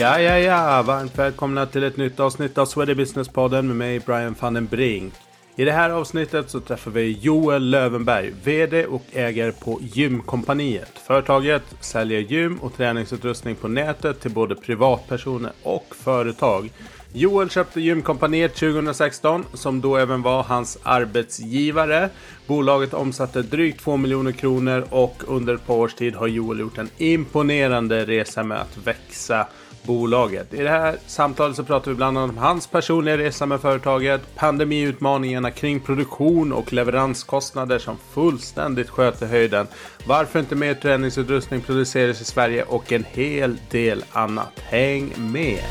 Ja, ja, ja. Varmt välkomna till ett nytt avsnitt av Swedish Business-podden med mig, Brian van den Brink. I det här avsnittet så träffar vi Joel Lövenberg, VD och ägare på Gymkompaniet. Företaget säljer gym och träningsutrustning på nätet till både privatpersoner och företag. Joel köpte Gymkompaniet 2016 som då även var hans arbetsgivare. Bolaget omsatte drygt 2 miljoner kronor och under ett par års tid har Joel gjort en imponerande resa med att växa bolaget. I det här samtalet så pratar vi bland annat om hans personliga resa med företaget, pandemiutmaningarna kring produktion och leveranskostnader som fullständigt sköter höjden, varför inte mer träningsutrustning produceras i Sverige och en hel del annat. Häng med!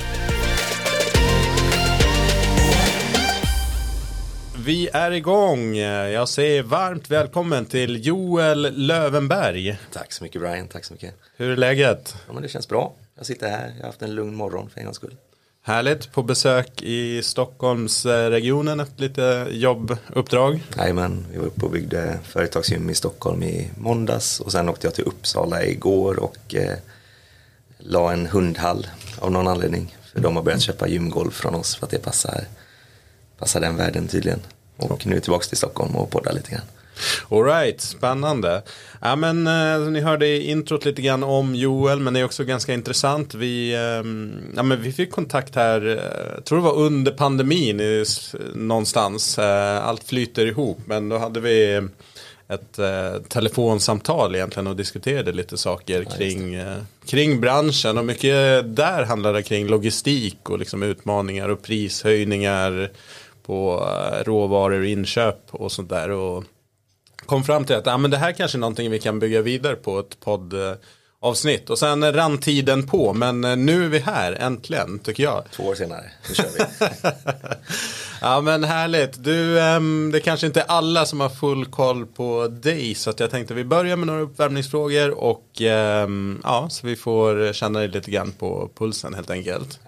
Vi är igång. Jag säger varmt välkommen till Joel Lövenberg. Tack så mycket Brian, tack så mycket. Hur är läget? Ja, men det känns bra. Jag sitter här, jag har haft en lugn morgon för en gångs skull. Härligt, på besök i Stockholmsregionen, ett lite jobbuppdrag. Jajamän, vi var uppe och byggde företagsgym i Stockholm i måndags och sen åkte jag till Uppsala igår och eh, la en hundhall av någon anledning. För de har börjat köpa gymgolv från oss för att det passar, passar den världen tydligen. Och nu tillbaka till Stockholm och poddar lite grann. Alright, spännande. Ja, men, eh, ni hörde i introt lite grann om Joel, men det är också ganska intressant. Vi, eh, ja, men vi fick kontakt här, eh, jag tror det var under pandemin i, någonstans. Eh, allt flyter ihop, men då hade vi ett eh, telefonsamtal egentligen och diskuterade lite saker ja, kring, kring branschen. Och mycket där handlade det kring logistik och liksom utmaningar och prishöjningar på råvaror och inköp och sånt där. Och kom fram till att ah, men det här kanske är någonting vi kan bygga vidare på ett poddavsnitt. Och sen rann tiden på, men eh, nu är vi här äntligen tycker jag. Två år senare, nu kör vi. ja men härligt. Du, um, det kanske inte är alla som har full koll på dig. Så att jag tänkte vi börjar med några uppvärmningsfrågor. Och um, ja, så vi får känna dig lite grann på pulsen helt enkelt.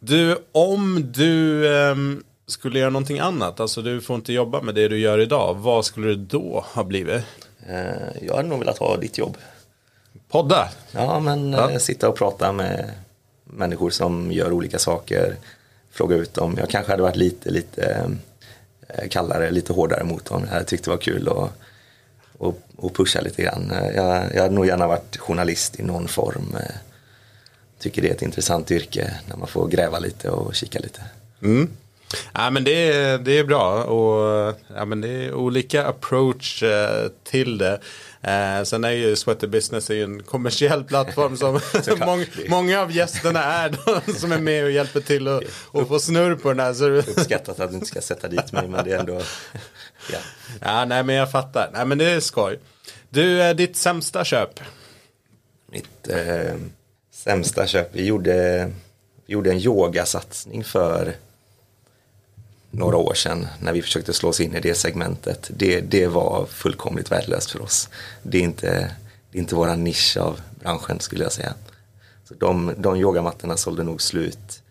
Du, om du um, skulle göra någonting annat, alltså du får inte jobba med det du gör idag, vad skulle det då ha blivit? Eh, jag hade nog velat ha ditt jobb. Podda? Ja, men ja. Eh, sitta och prata med människor som gör olika saker, fråga ut dem. Jag kanske hade varit lite, lite eh, kallare, lite hårdare mot dem. Jag tyckte det var kul och, och, och pusha lite grann. Jag, jag hade nog gärna varit journalist i någon form. Tycker det är ett intressant yrke när man får gräva lite och kika lite. Mm. Ja, men det, är, det är bra och ja, men det är olika approach eh, till det. Eh, sen är ju Sweater Business är ju en kommersiell plattform som mång, många av gästerna är de som är med och hjälper till att och få snurr på den här. Så... Uppskattat att du inte ska sätta dit mig men det är ändå. Ja. ja, nej men jag fattar. Nej men det är skoj. Du, eh, ditt sämsta köp? Mitt eh, sämsta köp, vi gjorde, vi gjorde en yogasatsning för några år sedan när vi försökte slå oss in i det segmentet. Det, det var fullkomligt värdelöst för oss. Det är inte, det är inte våran nisch av branschen skulle jag säga. Så de, de yogamattorna sålde nog slut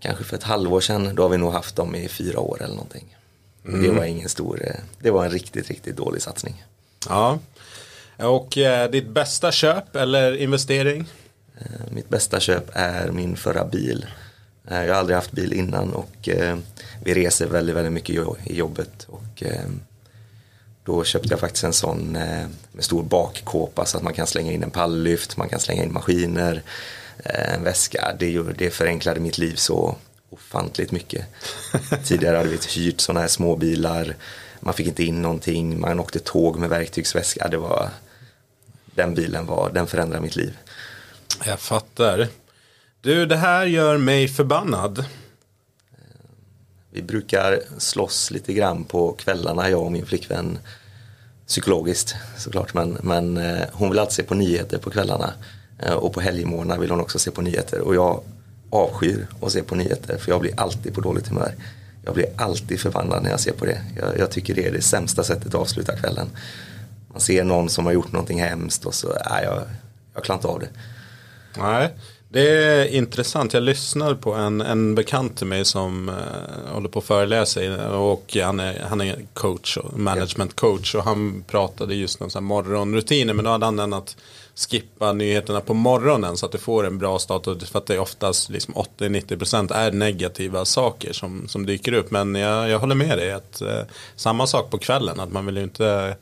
kanske för ett halvår sedan. Då har vi nog haft dem i fyra år eller någonting. Mm. Det var ingen stor, det var en riktigt, riktigt dålig satsning. Ja, och eh, ditt bästa köp eller investering? Eh, mitt bästa köp är min förra bil. Eh, jag har aldrig haft bil innan och eh, vi reser väldigt, väldigt mycket i jobbet. Och, eh, då köpte jag faktiskt en sån med stor bakkåpa så att man kan slänga in en palllyft, man kan slänga in maskiner, en väska. Det, det förenklade mitt liv så ofantligt mycket. Tidigare hade vi hyrt sådana här småbilar, man fick inte in någonting, man åkte tåg med verktygsväska. Det var, den bilen var, den förändrade mitt liv. Jag fattar. Du, det här gör mig förbannad. Vi brukar slåss lite grann på kvällarna, jag och min flickvän. Psykologiskt såklart, men, men eh, hon vill alltid se på nyheter på kvällarna. Eh, och på helgmorgnar vill hon också se på nyheter. Och jag avskyr att se på nyheter, för jag blir alltid på dåligt humör. Jag blir alltid förbannad när jag ser på det. Jag, jag tycker det är det sämsta sättet att avsluta kvällen. Man ser någon som har gjort någonting hemskt och så, nej, jag, jag klarar inte av det. Nej, det är intressant. Jag lyssnar på en, en bekant till mig som uh, håller på att föreläsa och han är, han är coach och management coach och han pratade just om så här morgonrutiner men då hade han den att skippa nyheterna på morgonen så att du får en bra start för att det är oftast liksom 80-90% är negativa saker som, som dyker upp men jag, jag håller med dig att uh, samma sak på kvällen att man vill ju inte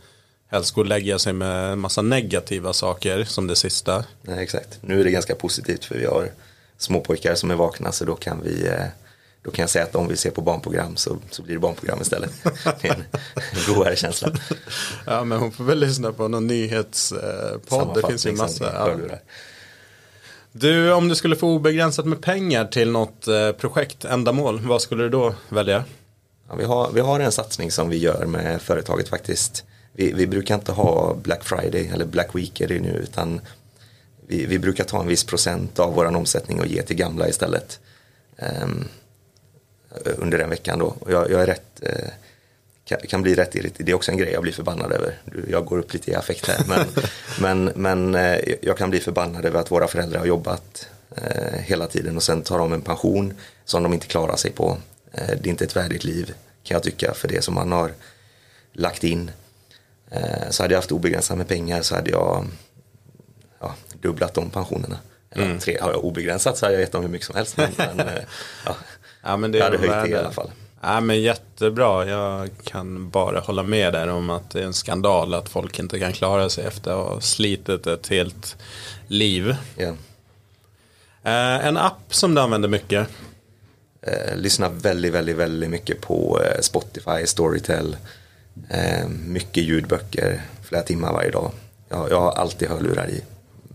helst gå och lägga sig med en massa negativa saker som det sista. Nej, exakt. Nu är det ganska positivt för vi har småpojkar som är vakna så då kan vi eh, då kan jag säga att om vi ser på barnprogram så, så blir det barnprogram istället. Det är en, godare känsla. Ja men hon får väl lyssna på någon nyhetspodd. Det finns ju massa. Ja. Du, om du skulle få obegränsat med pengar till något eh, projekt, ändamål, vad skulle du då välja? Ja, vi, har, vi har en satsning som vi gör med företaget faktiskt vi, vi, brukar inte ha Black Friday eller Black Week är det nu utan vi, vi brukar ta en viss procent av våran omsättning och ge till gamla istället. Um, under den veckan då. Och jag, jag är rätt, eh, kan, kan, bli rätt irriterad. Det är också en grej jag blir förbannad över. Jag går upp lite i affekt här. Men, men, men eh, jag kan bli förbannad över att våra föräldrar har jobbat eh, hela tiden och sen tar de en pension som de inte klarar sig på. Det är inte ett värdigt liv kan jag tycka för det som man har lagt in. Eh, så hade jag haft obegränsat med pengar så hade jag ja, dubblat de pensionerna. Mm. Tre, har jag obegränsat så hade jag gett dem hur mycket som helst. Men, men eh, ja, ja, men det jag hade höjt det i alla fall. Ja, men jättebra. Jag kan bara hålla med där om att det är en skandal att folk inte kan klara sig efter att ha slitit ett helt liv. Yeah. en app som du använder mycket? Eh, lyssnar väldigt, väldigt, väldigt mycket på Spotify, Storytel. Eh, mycket ljudböcker, flera timmar varje dag. Jag, jag har alltid hörlurar i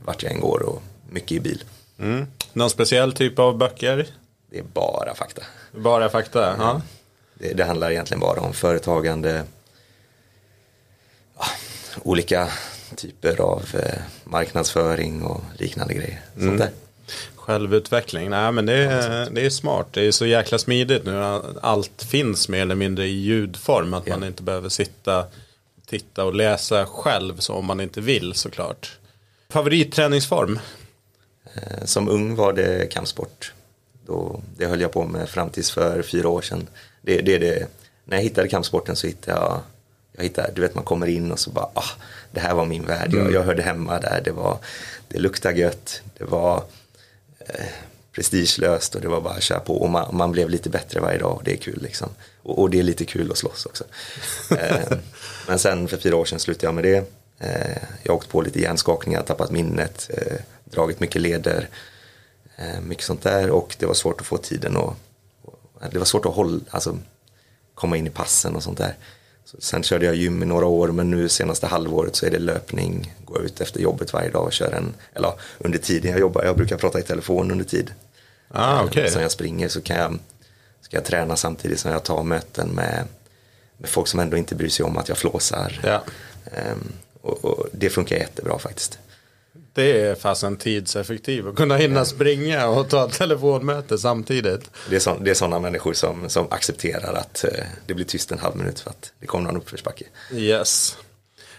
vart jag än går och mycket i bil. Mm. Någon speciell typ av böcker? Det är bara fakta. Bara fakta? Ja. Det, det handlar egentligen bara om företagande, ja, olika typer av eh, marknadsföring och liknande grejer. Sånt mm. där. Självutveckling, nej men det är, det är smart. Det är så jäkla smidigt nu. Allt finns mer eller mindre i ljudform. Att ja. man inte behöver sitta, titta och läsa själv så om man inte vill såklart. Favoritträningsform? Eh, som ung var det kampsport. Då, det höll jag på med fram tills för fyra år sedan. Det, det, det. När jag hittade kampsporten så hittade jag, jag hittade, du vet man kommer in och så bara, ah, det här var min värld, jag, mm. jag hörde hemma där, det var, det luktade gött, det var Eh, prestigelöst och det var bara att köra på och man, man, blev lite bättre varje dag och det är kul liksom. Och, och det är lite kul att slåss också. eh, men sen för fyra år sedan slutade jag med det. Eh, jag har åkt på lite hjärnskakningar, tappat minnet, eh, dragit mycket leder, eh, mycket sånt där och det var svårt att få tiden och, och det var svårt att hålla, alltså komma in i passen och sånt där. Sen körde jag gym i några år men nu senaste halvåret så är det löpning, gå ut efter jobbet varje dag och köra en, eller under tiden jag jobbar, jag brukar prata i telefon under tid. Ah, okay. Så när jag springer så kan jag, ska jag träna samtidigt som jag tar möten med, med folk som ändå inte bryr sig om att jag flåsar. Ja. Um, och, och, det funkar jättebra faktiskt. Det är fasen tidseffektivt att kunna hinna springa och ta ett telefonmöte samtidigt. Det är, så, det är sådana människor som, som accepterar att eh, det blir tyst en halv minut för att det kommer någon uppförsbacke. Yes.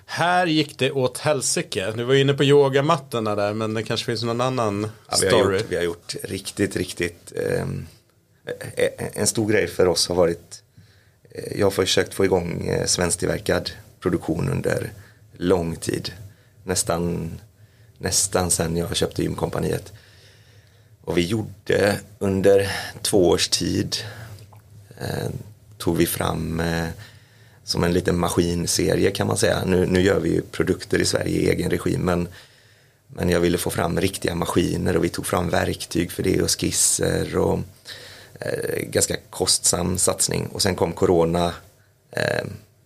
Här gick det åt helsike. Du var inne på yogamattorna där men det kanske finns någon annan ja, story. Vi har, gjort, vi har gjort riktigt, riktigt eh, en stor grej för oss har varit eh, jag har försökt få igång eh, svensktillverkad produktion under lång tid. Nästan nästan sen jag köpte gymkompaniet. Och vi gjorde under två års tid eh, tog vi fram eh, som en liten maskinserie kan man säga. Nu, nu gör vi ju produkter i Sverige i egen regi men, men jag ville få fram riktiga maskiner och vi tog fram verktyg för det och skisser och eh, ganska kostsam satsning. Och sen kom corona, eh,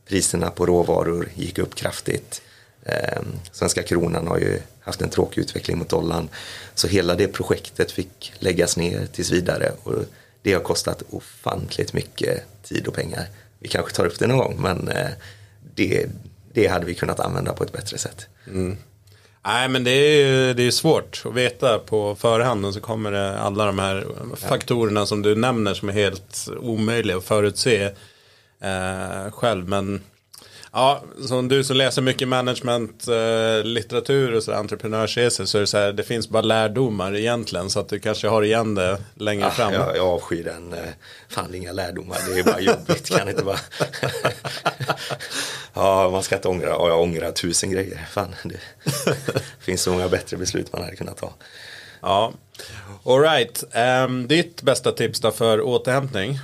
priserna på råvaror gick upp kraftigt. Eh, svenska kronan har ju haft en tråkig utveckling mot dollarn. Så hela det projektet fick läggas ner tills vidare och det har kostat ofantligt mycket tid och pengar. Vi kanske tar upp det någon gång men eh, det, det hade vi kunnat använda på ett bättre sätt. Mm. Nej men det är, det är svårt att veta på förhand och så kommer det alla de här faktorerna som du nämner som är helt omöjliga att förutse eh, själv. Men Ja, som du som läser mycket managementlitteratur eh, och så entreprenörsresor så är det så här, det finns bara lärdomar egentligen så att du kanske har igen det längre ah, fram. Jag, jag avskyr den, eh, fan inga lärdomar, det är bara jobbigt, kan inte bara. ja, man ska inte ångra, ja, jag ångrar tusen grejer, fan det finns så många bättre beslut man hade kunnat ta. Ja, alright, um, ditt bästa tips då för återhämtning?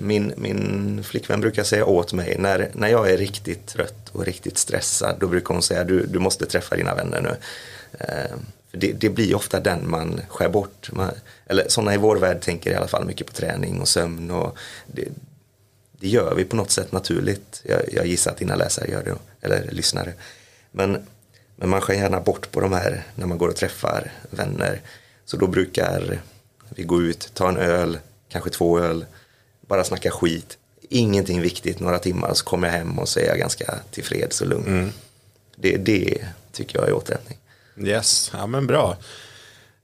Min, min flickvän brukar säga åt mig när, när jag är riktigt trött och riktigt stressad då brukar hon säga du, du måste träffa dina vänner nu. Eh, det, det, blir ofta den man skär bort. Man, eller sådana i vår värld tänker i alla fall mycket på träning och sömn. Och det, det gör vi på något sätt naturligt. Jag, jag gissar att dina läsare gör det, eller lyssnare. Men, men man skär gärna bort på de här när man går och träffar vänner. Så då brukar vi gå ut, ta en öl, kanske två öl bara snacka skit, ingenting viktigt några timmar så kommer jag hem och så är jag ganska tillfreds och lugn. Mm. Det, det tycker jag är återhämtning. Yes, ja men bra.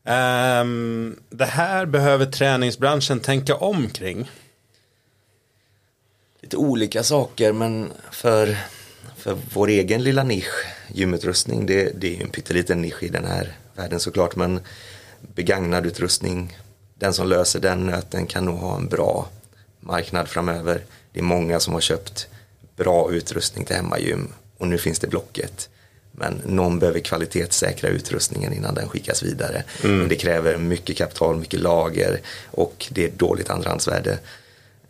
Um, det här behöver träningsbranschen tänka om kring. Lite olika saker men för, för vår egen lilla nisch, gymutrustning, det, det är ju en pytteliten nisch i den här världen såklart men begagnad utrustning, den som löser den nöten kan nog ha en bra marknad framöver. Det är många som har köpt bra utrustning till hemmagym och nu finns det Blocket. Men någon behöver kvalitetssäkra utrustningen innan den skickas vidare. Mm. Det kräver mycket kapital, mycket lager och det är dåligt andrahandsvärde.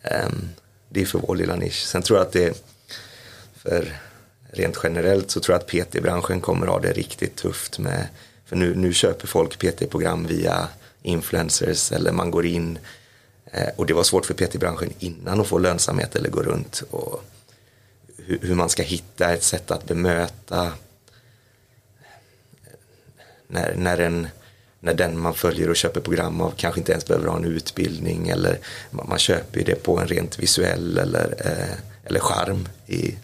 Um, det är för vår lilla nisch. Sen tror jag att det, för rent generellt så tror jag att PT-branschen kommer ha det riktigt tufft med, för nu, nu köper folk PT-program via influencers eller man går in Eh, och det var svårt för PT-branschen innan att få lönsamhet eller gå runt. Och hur, man ska hitta ett sätt att bemöta eh, när, när, en, när den man följer och köper program av kanske inte ens behöver ha en utbildning eller man, man köper det på en rent visuell eller, eh, eller charm. I,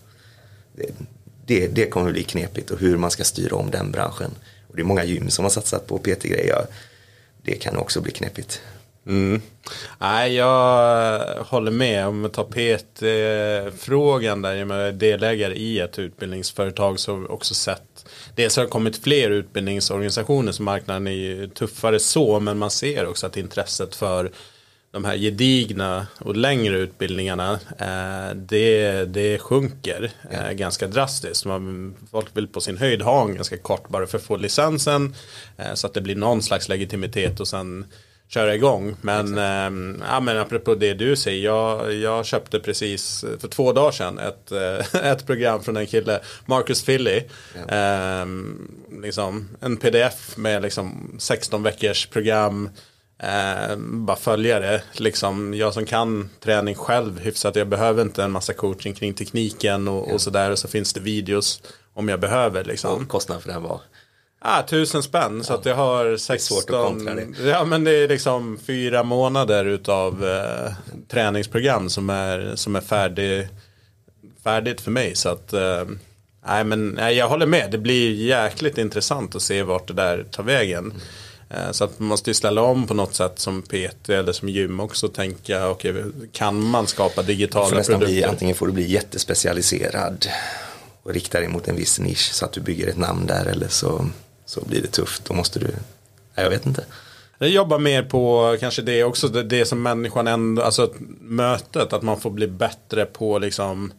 det, det kommer bli knepigt och hur man ska styra om den branschen. Och det är många gym som har satsat på PT-grejer. Det kan också bli knepigt. Mm. Nej, jag håller med. Om PT-frågan där, jag är delägare i ett utbildningsföretag så har vi också sett Dels har det kommit fler utbildningsorganisationer så marknaden är ju tuffare så men man ser också att intresset för de här gedigna och längre utbildningarna eh, det, det sjunker eh, ganska drastiskt. Man, folk vill på sin höjd ha en ganska kort bara för att få licensen eh, så att det blir någon slags legitimitet och sen köra igång. Men, eh, ja, men apropå det du säger, jag, jag köpte precis för två dagar sedan ett, eh, ett program från en kille, Marcus Philly. Ja. Eh, liksom, en pdf med liksom 16 veckors program. Eh, bara följa det. Liksom, jag som kan träning själv hyfsat, jag behöver inte en massa coaching kring tekniken och, ja. och sådär. Och så finns det videos om jag behöver. Liksom. Och kostnaden för den var? Ah, tusen spänn så att jag har 16. Det är svårt att kontra det. Ja men det är liksom fyra månader utav eh, träningsprogram som är, som är färdig, färdigt för mig. Så att eh, nej men nej, jag håller med. Det blir jäkligt intressant att se vart det där tar vägen. Mm. Så att man måste ju ställa om på något sätt som PT eller som gym också. Tänka, okay, kan man skapa digitala produkter? Bli, antingen får du bli jättespecialiserad och rikta dig mot en viss nisch så att du bygger ett namn där eller så så blir det tufft. Då måste du, jag vet inte. Jag jobbar mer på kanske det också, det, det som människan ändå, alltså mötet, att man får bli bättre på liksom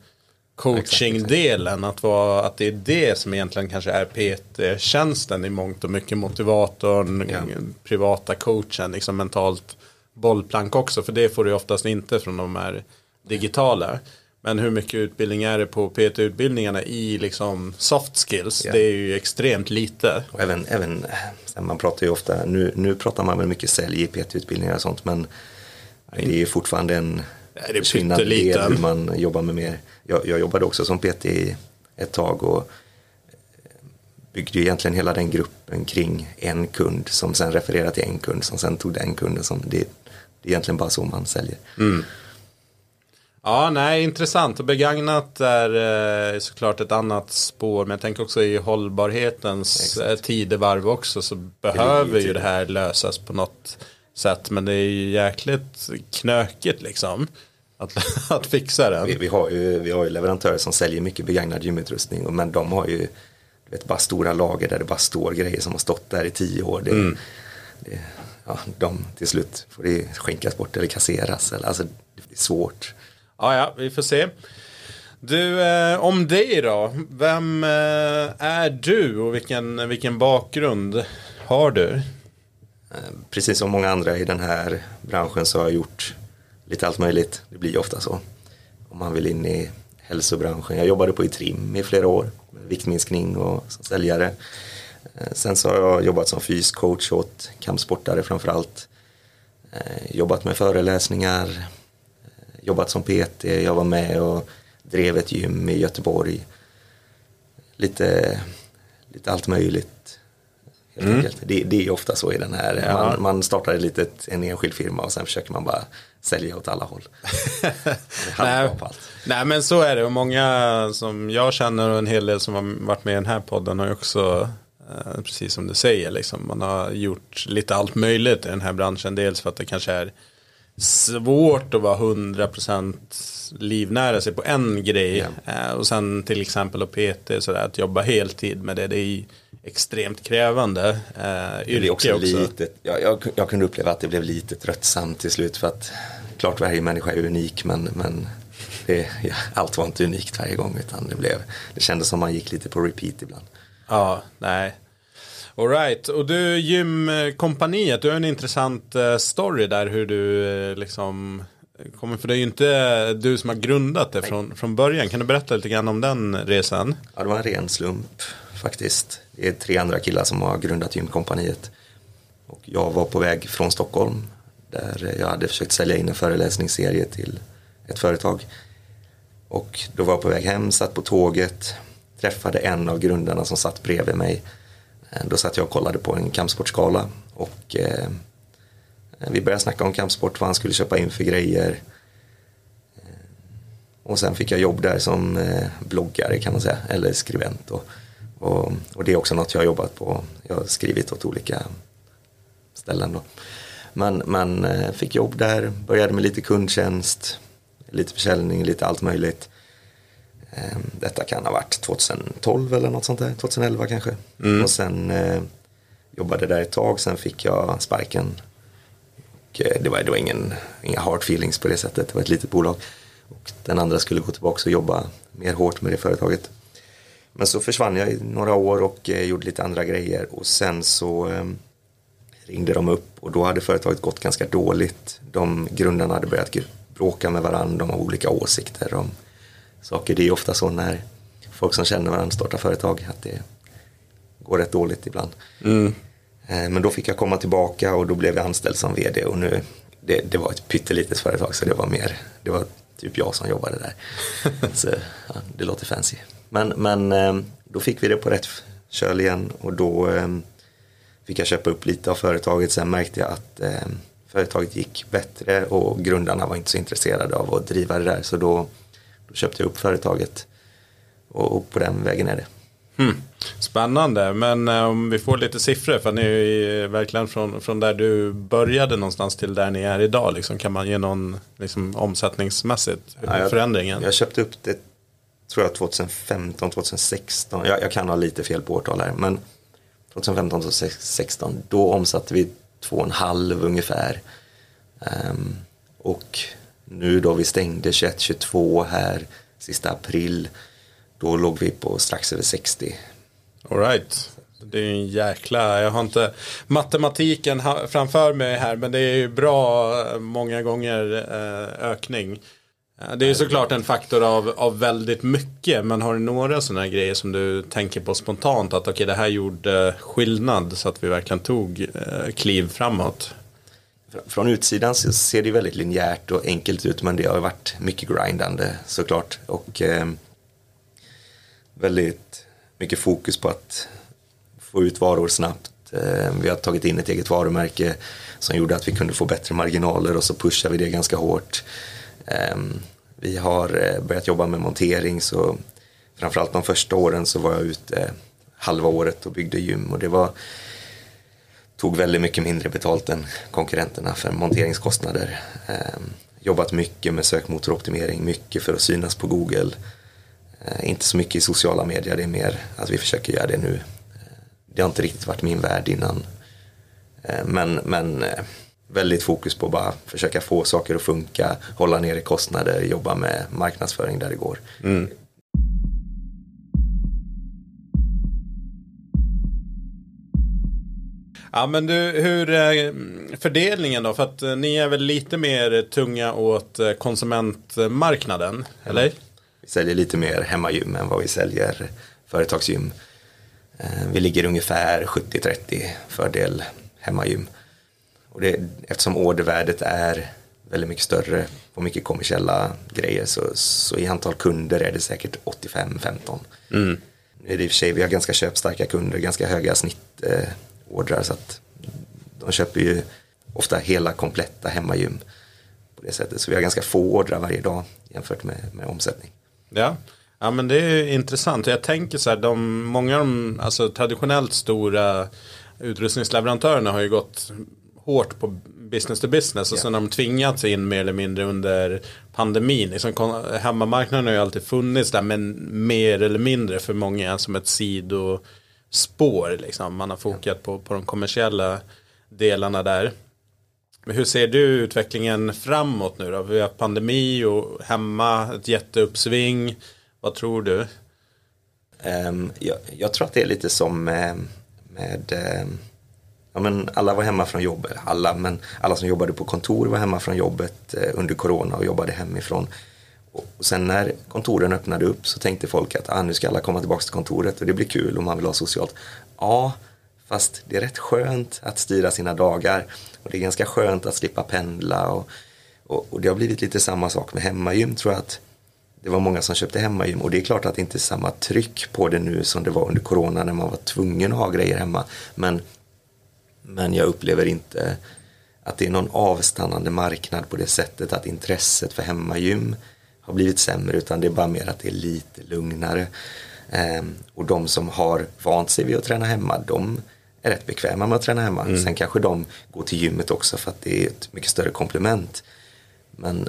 coachingdelen. Att, att det är det som egentligen kanske är PT-tjänsten i mångt och mycket. Motivatorn, ja. privata coachen, liksom mentalt bollplank också. För det får du oftast inte från de här digitala. Men hur mycket utbildning är det på PT-utbildningarna i liksom soft skills? Yeah. Det är ju extremt lite. Och även, även man pratar ju ofta, nu, nu pratar man väl mycket sälj i PT-utbildningar och sånt men det är ju fortfarande en försvinnande del hur man jobbar med mer. Jag, jag jobbade också som PT i ett tag och byggde ju egentligen hela den gruppen kring en kund som sen refererade till en kund som sen tog den kunden som det, det är egentligen bara så man säljer. Mm. Ja, nej, intressant. Och begagnat är eh, såklart ett annat spår. Men jag tänker också i hållbarhetens Exakt. Eh, tidevarv också så behöver ju det här lösas på något sätt. Men det är ju jäkligt knökigt liksom. att, att fixa den. Vi, vi, har ju, vi har ju leverantörer som säljer mycket begagnad gymutrustning men de har ju vet, bara stora lager där det bara står grejer som har stått där i tio år. Det, mm. det, ja, de till slut får det skänkas bort eller kasseras. Eller, alltså, det är svårt. Ja, ja, vi får se. Du, eh, om dig då. Vem eh, är du och vilken, vilken bakgrund har du? Eh, precis som många andra i den här branschen så har jag gjort lite allt möjligt. Det blir ofta så. Om man vill in i hälsobranschen. Jag jobbade på i trim i flera år. Med viktminskning och som säljare. Eh, sen så har jag jobbat som fyscoach åt kampsportare framförallt. Eh, jobbat med föreläsningar. Jobbat som PT. Jag var med och drev ett gym i Göteborg. Lite, lite allt möjligt. Helt mm. Det, det, är ofta så i den här, ja. man, man startar ett litet, en enskild firma och sen försöker man bara sälja åt alla håll. nej, nej men så är det och många som jag känner och en hel del som har varit med i den här podden har ju också eh, precis som du säger liksom, man har gjort lite allt möjligt i den här branschen dels för att det kanske är svårt att vara 100% livnära sig på en grej. Yeah. och sen till exempel att PT, sådär, att jobba heltid med det, det är extremt krävande eh, yrke också. också. Lite, jag, jag, jag, kunde uppleva att det blev lite tröttsamt till slut för att klart varje människa är unik men, men det, ja, allt var inte unikt varje gång utan det, blev, det kändes som man gick lite på repeat ibland. Ja, nej. Alright, och du gymkompaniet, du har en intressant eh, story där hur du eh, liksom kommer, för det är ju inte du som har grundat det från, från början. Kan du berätta lite grann om den resan? Ja, det var en ren slump faktiskt. Det är tre andra killar som har grundat gymkompaniet. Och jag var på väg från Stockholm där jag hade försökt sälja in en föreläsningsserie till ett företag. Och då var jag på väg hem, satt på tåget, träffade en av grundarna som satt bredvid mig. Eh, då satt jag och kollade på en kampsportskala och eh, vi började snacka om kampsport, vad han skulle köpa in för grejer. Eh, och sen fick jag jobb där som eh, bloggare kan man säga, eller skribent. Och, och, och, det är också något jag har jobbat på. Jag har skrivit åt olika ställen då. Men, men eh, fick jobb där, började med lite kundtjänst, lite försäljning, lite allt möjligt. Ehm, detta kan ha varit 2012 eller något sånt där, 2011 kanske. Mm. Och sen eh, jobbade där ett tag, sen fick jag sparken. Och, eh, det var, var ingen, inga hard feelings på det sättet, det var ett litet bolag. Och den andra skulle gå tillbaka och jobba mer hårt med det företaget. Men så försvann jag i några år och eh, gjorde lite andra grejer och sen så eh, ringde de upp och då hade företaget gått ganska dåligt. De grundarna hade börjat bråka med varandra, de har olika åsikter om saker. Det är ofta så när folk som känner varandra startar företag att det går rätt dåligt ibland. Mm. Eh, men då fick jag komma tillbaka och då blev jag anställd som vd och nu det, det var ett pyttelitet företag så det var mer, det var typ jag som jobbade där. så ja, det låter fancy. Men, men eh, då fick vi det på rätt köl igen och då eh, fick jag köpa upp lite av företaget. Sen märkte jag att företaget gick bättre och grundarna var inte så intresserade av att driva det där så då då köpte jag upp företaget och, på den vägen är det. Hmm. Spännande, men eh, om vi får lite siffror för ni är ju verkligen från, från där du började någonstans till där ni är idag. Liksom, kan man ge någon liksom, omsättningsmässigt ja, jag, förändringen? Jag köpte upp det tror jag 2015, 2016. Jag, jag kan ha lite fel på årtal här, men 2015, 2016 då omsatte vi 2,5 ungefär. Um, och nu då vi stängde 21-22 här sista april, då låg vi på strax över 60. Alright. Det är en jäkla, jag har inte matematiken framför mig här men det är ju bra många gånger eh, ökning. Det är ju såklart en faktor av, av väldigt mycket men har du några sådana grejer som du tänker på spontant att okej okay, det här gjorde skillnad så att vi verkligen tog eh, kliv framåt? Från utsidan så ser det väldigt linjärt och enkelt ut men det har varit mycket grindande såklart. Och eh, väldigt mycket fokus på att få ut varor snabbt. Eh, vi har tagit in ett eget varumärke som gjorde att vi kunde få bättre marginaler och så pushar vi det ganska hårt. Eh, vi har eh, börjat jobba med montering så framförallt de första åren så var jag ute eh, halva året och byggde gym och det var tog väldigt mycket mindre betalt än konkurrenterna för monteringskostnader. Ehm, jobbat mycket med sökmotoroptimering, mycket för att synas på Google. Eh, inte så mycket i sociala medier, det är mer att vi försöker göra det nu. Ehm, det har inte riktigt varit min värld innan. Eh, men, men eh, väldigt fokus på bara försöka få saker att funka, hålla nere kostnader, jobba med marknadsföring där det går. Mm. Ja men du, hur är fördelningen då? För att eh, ni är väl lite mer tunga åt eh, konsumentmarknaden, eller? Vi säljer lite mer hemmagym än vad vi säljer företagsgym. Eh, vi ligger ungefär 70-30 fördel hemmagym. Och det, eftersom ordervärdet är väldigt mycket större på mycket kommersiella grejer så, så i antal kunder är det säkert 85-15. Mm. Nu är det i och för sig, vi har ganska köpstarka kunder, ganska höga snittordrar eh, så att de köper ju ofta hela kompletta hemmagym på det sättet. Så vi har ganska få ordrar varje dag jämfört med, med omsättning. Ja. ja, men det är intressant. Jag tänker så här, de, många av de alltså, traditionellt stora utrustningsleverantörerna har ju gått hårt på business to business och yeah. sen har de tvingats in mer eller mindre under pandemin. Liksom, hemmamarknaden har ju alltid funnits där men mer eller mindre för många som ett spår, Liksom. Man har fokat på, på de kommersiella delarna där. Men hur ser du utvecklingen framåt nu då? Vi har pandemi och hemma, ett jätteuppsving. Vad tror du? Um, jag, jag, tror att det är lite som ehm, med, med um ja, men alla var hemma från jobbet, alla, men alla som jobbade på kontor var hemma från jobbet eh, under corona och jobbade hemifrån. Och sen när kontoren öppnade upp så tänkte folk att ah, nu ska alla komma tillbaka till kontoret och det blir kul om man vill ha socialt. Ja, fast det är rätt skönt att styra sina dagar och det är ganska skönt att slippa pendla och, och, och det har blivit lite samma sak med hemmagym tror jag att det var många som köpte hemmagym och det är klart att det inte är samma tryck på det nu som det var under corona när man var tvungen att ha grejer hemma. Men men jag upplever inte att det är någon avstannande marknad på det sättet att intresset för hemmagym har blivit sämre utan det är bara mer att det är lite lugnare. Ehm, och de som har vant sig vid att träna hemma de är rätt bekväma med att träna hemma. Mm. Sen kanske de går till gymmet också för att det är ett mycket större komplement. Men,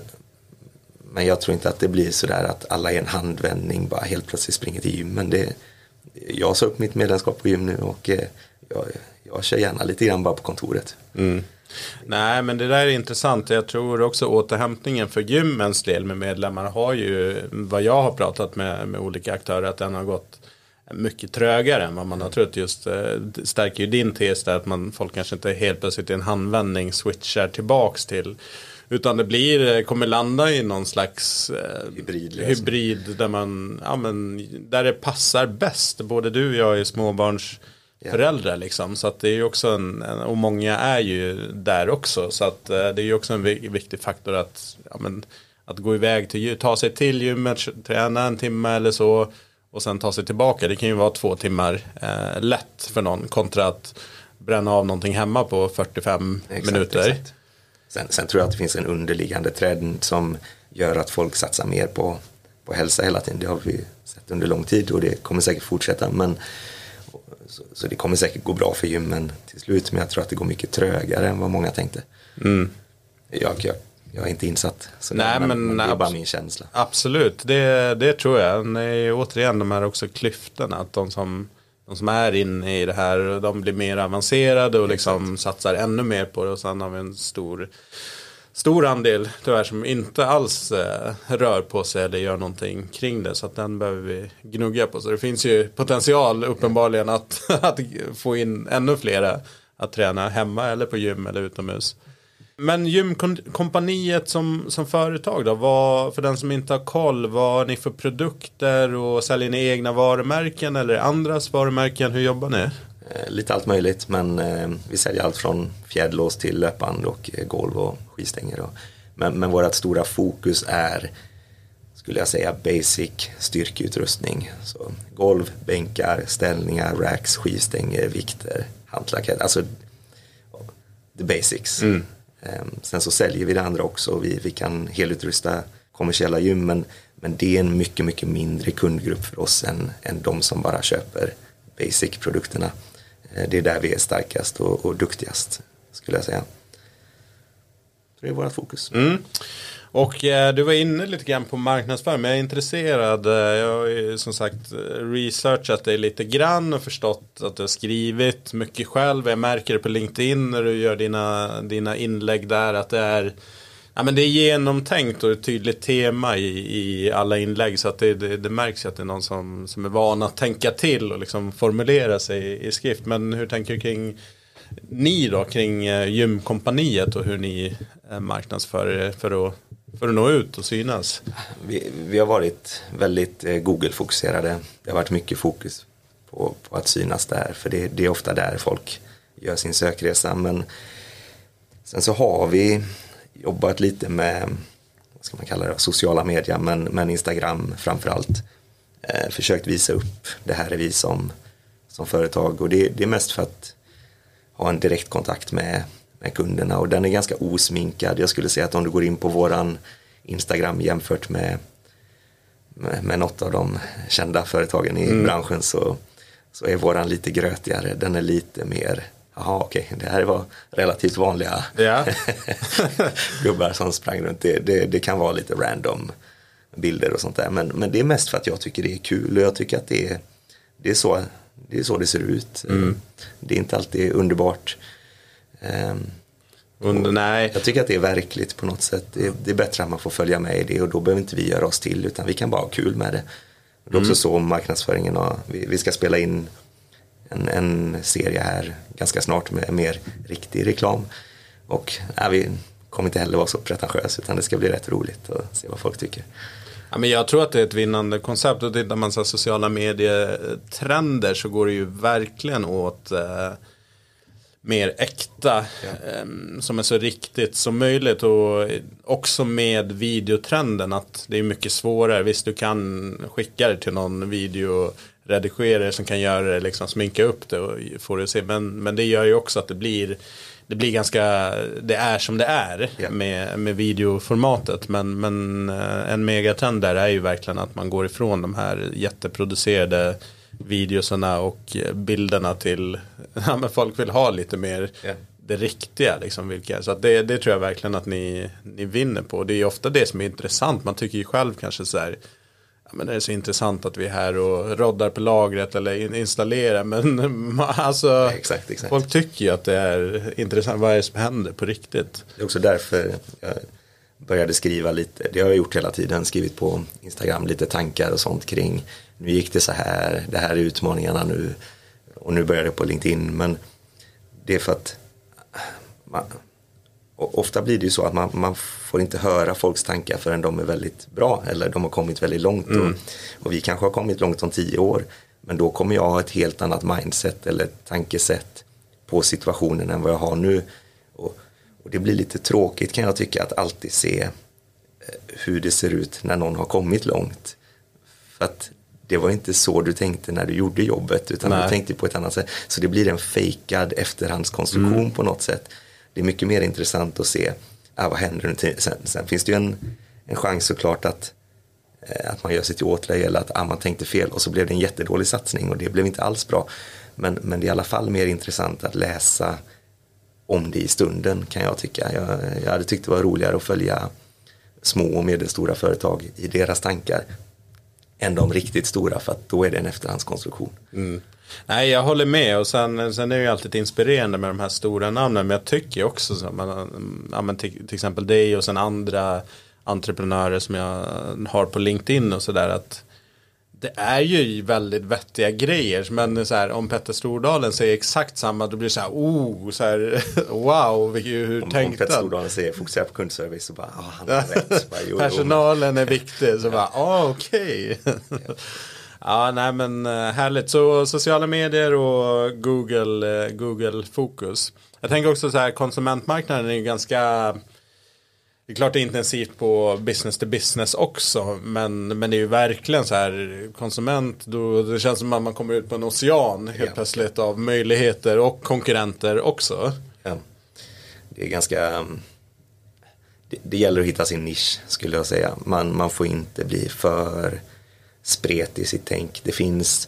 men jag tror inte att det blir sådär att alla i en handvändning bara helt plötsligt springer till gymmen. Det, jag sa upp mitt medlemskap på gym nu och eh, jag, jag kör gärna lite grann bara på kontoret. Mm. Nej men det där är intressant. Jag tror också återhämtningen för gymmens del med medlemmar har ju vad jag har pratat med, med olika aktörer att den har gått mycket trögare än vad man har trott. Just eh, stärker ju din tes där att man, folk kanske inte helt plötsligt i en handvändning switchar tillbaks till utan det blir, eh, kommer landa i någon slags eh, hybrid, hybrid där man, ja men där det passar bäst. Både du och jag är småbarns. Föräldrar liksom. Så att det är ju också en, och många är ju där också. Så att eh, det är ju också en viktig faktor att, ja, men, att gå iväg till, ta sig till gymmet, träna en timme eller så. Och sen ta sig tillbaka. Det kan ju vara två timmar eh, lätt för någon kontra att bränna av någonting hemma på 45 exakt, minuter. Exakt. Sen, sen, tror jag att det finns en underliggande trend som gör att folk satsar mer på, på hälsa hela tiden. Det har vi sett under lång tid och det kommer säkert fortsätta. Men så, så, det kommer säkert gå bra för gymmen till slut, men jag tror att det går mycket trögare än vad många tänkte. Mm. Jag, jag, jag, är inte insatt, så Nej, men, men, det är bara min känsla. Absolut, det, det tror jag. Nej, återigen de här också klyftorna, att de som, de som är inne i det här, de blir mer avancerade och liksom satsar ännu mer på det och sen har vi en stor stor andel tyvärr som inte alls eh, rör på sig eller gör någonting kring det. Så att den behöver vi gnugga på. Så det finns ju potential uppenbarligen att, att få in ännu flera att träna hemma eller på gym eller utomhus. Men gymkompaniet som, som företag då, vad, för den som inte har koll, vad har ni för produkter och säljer ni egna varumärken eller andras varumärken? Hur jobbar ni? Eh, lite allt möjligt men eh, vi säljer allt från fjäderlås till löpband och eh, golv och skivstänger. Och, men, men vårt stora fokus är skulle jag säga basic styrkeutrustning. Så golv, bänkar, ställningar, racks, skivstänger, vikter, hantlar, alltså the basics. Mm. Sen så säljer vi det andra också. Vi, vi kan helutrusta kommersiella gym men, men det är en mycket, mycket mindre kundgrupp för oss än, än de som bara köper basic-produkterna. Eh, det är där vi är starkast och, och duktigast skulle jag säga. Det är vårt fokus. Mm. Och eh, du var inne lite grann på marknadsföring, men jag är intresserad. Eh, jag har ju som sagt eh, researchat dig lite grann och förstått att du har skrivit mycket själv. Jag märker det på LinkedIn när du gör dina, dina inlägg där att det är Ja, men det är genomtänkt och ett tydligt tema i, i alla inlägg så att det, det, det märks att det är någon som, som är van att tänka till och liksom formulera sig i, i skrift. Men hur tänker du kring ni då kring eh, gymkompaniet och hur ni eh, marknadsför för att, för att nå ut och synas? Vi, vi har varit väldigt eh, Google-fokuserade. Det har varit mycket fokus på, på att synas där för det, det är ofta där folk gör sin sökresa. Men sen så har vi jobbat lite med vad ska man kalla det, sociala medier men, men Instagram framförallt. Eh, försökt visa upp det här är vi som, som företag och det, det är mest för att ha en direktkontakt med, med kunderna och den är ganska osminkad. Jag skulle säga att om du går in på våran Instagram jämfört med, med, med något av de kända företagen i mm. branschen så, så är våran lite grötigare. Den är lite mer Jaha okej, okay. det här var relativt vanliga ja. gubbar som sprang runt. Det, det, det, kan vara lite random bilder och sånt där. Men, men det är mest för att jag tycker det är kul och jag tycker att det är, det är, så, det, är så det ser ut. Mm. Det är inte alltid underbart. Um, Under, nej. Jag tycker att det är verkligt på något sätt. Det, det, är bättre att man får följa med i det och då behöver inte vi göra oss till utan vi kan bara ha kul med det. Det är också mm. så marknadsföringen har, vi, vi ska spela in en, en serie här ganska snart med mer riktig reklam. Och ja, vi kommer inte heller vara så pretentiösa utan det ska bli rätt roligt att se vad folk tycker. Ja, men jag tror att det är ett vinnande koncept och tittar man på sociala medietrender så går det ju verkligen åt eh, mer äkta ja. eh, som är så riktigt som möjligt och också med videotrenden att det är mycket svårare. Visst du kan skicka det till någon video redigerare som kan göra det, liksom sminka upp det och få det att se. Men, men det gör ju också att det blir det blir ganska, det är som det är yeah. med, med videoformatet. Men, men eh, en megatrend där är ju verkligen att man går ifrån de här jätteproducerade videosarna och bilderna till, ja men folk vill ha lite mer yeah. det riktiga liksom. Vilka, så det, det tror jag verkligen att ni, ni vinner på. Det är ofta det som är intressant. Man tycker ju själv kanske så här ja, men det är så intressant att vi är här och roddar på lagret eller installerar. Men alltså, exakt, exakt. folk tycker ju att det är intressant. Vad är det som händer på riktigt? Det är också därför jag började skriva lite. Det har jag gjort hela tiden. Skrivit på Instagram lite tankar och sånt kring. Nu gick det så här. Det här är utmaningarna nu. Och nu börjar det på LinkedIn. Men det är för att man, och ofta blir det ju så att man, man, får inte höra folks tankar förrän de är väldigt bra eller de har kommit väldigt långt. Mm. Och, och, vi kanske har kommit långt om tio år. Men då kommer jag ha ett helt annat mindset eller tankesätt på situationen än vad jag har nu. Och, och det blir lite tråkigt kan jag tycka att alltid se eh, hur det ser ut när någon har kommit långt. För att det var inte så du tänkte när du gjorde jobbet utan Nej. du tänkte på ett annat sätt. Så det blir en fejkad efterhandskonstruktion mm. på något sätt det är mycket mer intressant att se ah, vad händer under Sen, sen finns det ju en, en chans såklart att, eh, att man gör sig till åtlöje eller att ah, man tänkte fel och så blev det en jättedålig satsning och det blev inte alls bra. Men, men det är i alla fall mer intressant att läsa om det i stunden kan jag tycka. Jag, jag hade tyckt det var roligare att följa små och medelstora företag i deras tankar än de riktigt stora för att då är det en efterhandskonstruktion. Mm. Nej, jag håller med och sen, sen är det ju alltid inspirerande med de här stora namnen. Men jag tycker också, så, man, ja, men till, till exempel dig och sen andra entreprenörer som jag har på LinkedIn och sådär. att det är ju väldigt vettiga grejer. Men så här, om Petter Stordalen säger exakt samma då blir det så här, oh, så här, wow, hur om, tänkte Om Petter Stordalen säger fokusera på kundservice så bara, oh, han har rätt. Bara, jo, Personalen är viktig, så bara, ah, okej. Okay. Ja, nej men eh, härligt. Så sociala medier och Google, eh, Google fokus. Jag tänker också så här, konsumentmarknaden är ju ganska det är klart det är intensivt på business to business också. Men, men det är ju verkligen så här konsument. Då, det känns som att man kommer ut på en ocean helt ja. plötsligt av möjligheter och konkurrenter också. Ja. Det är ganska mm, det, det, gäller att hitta sin nisch skulle jag säga. Man, man får inte bli för spret i sitt tänk. Det finns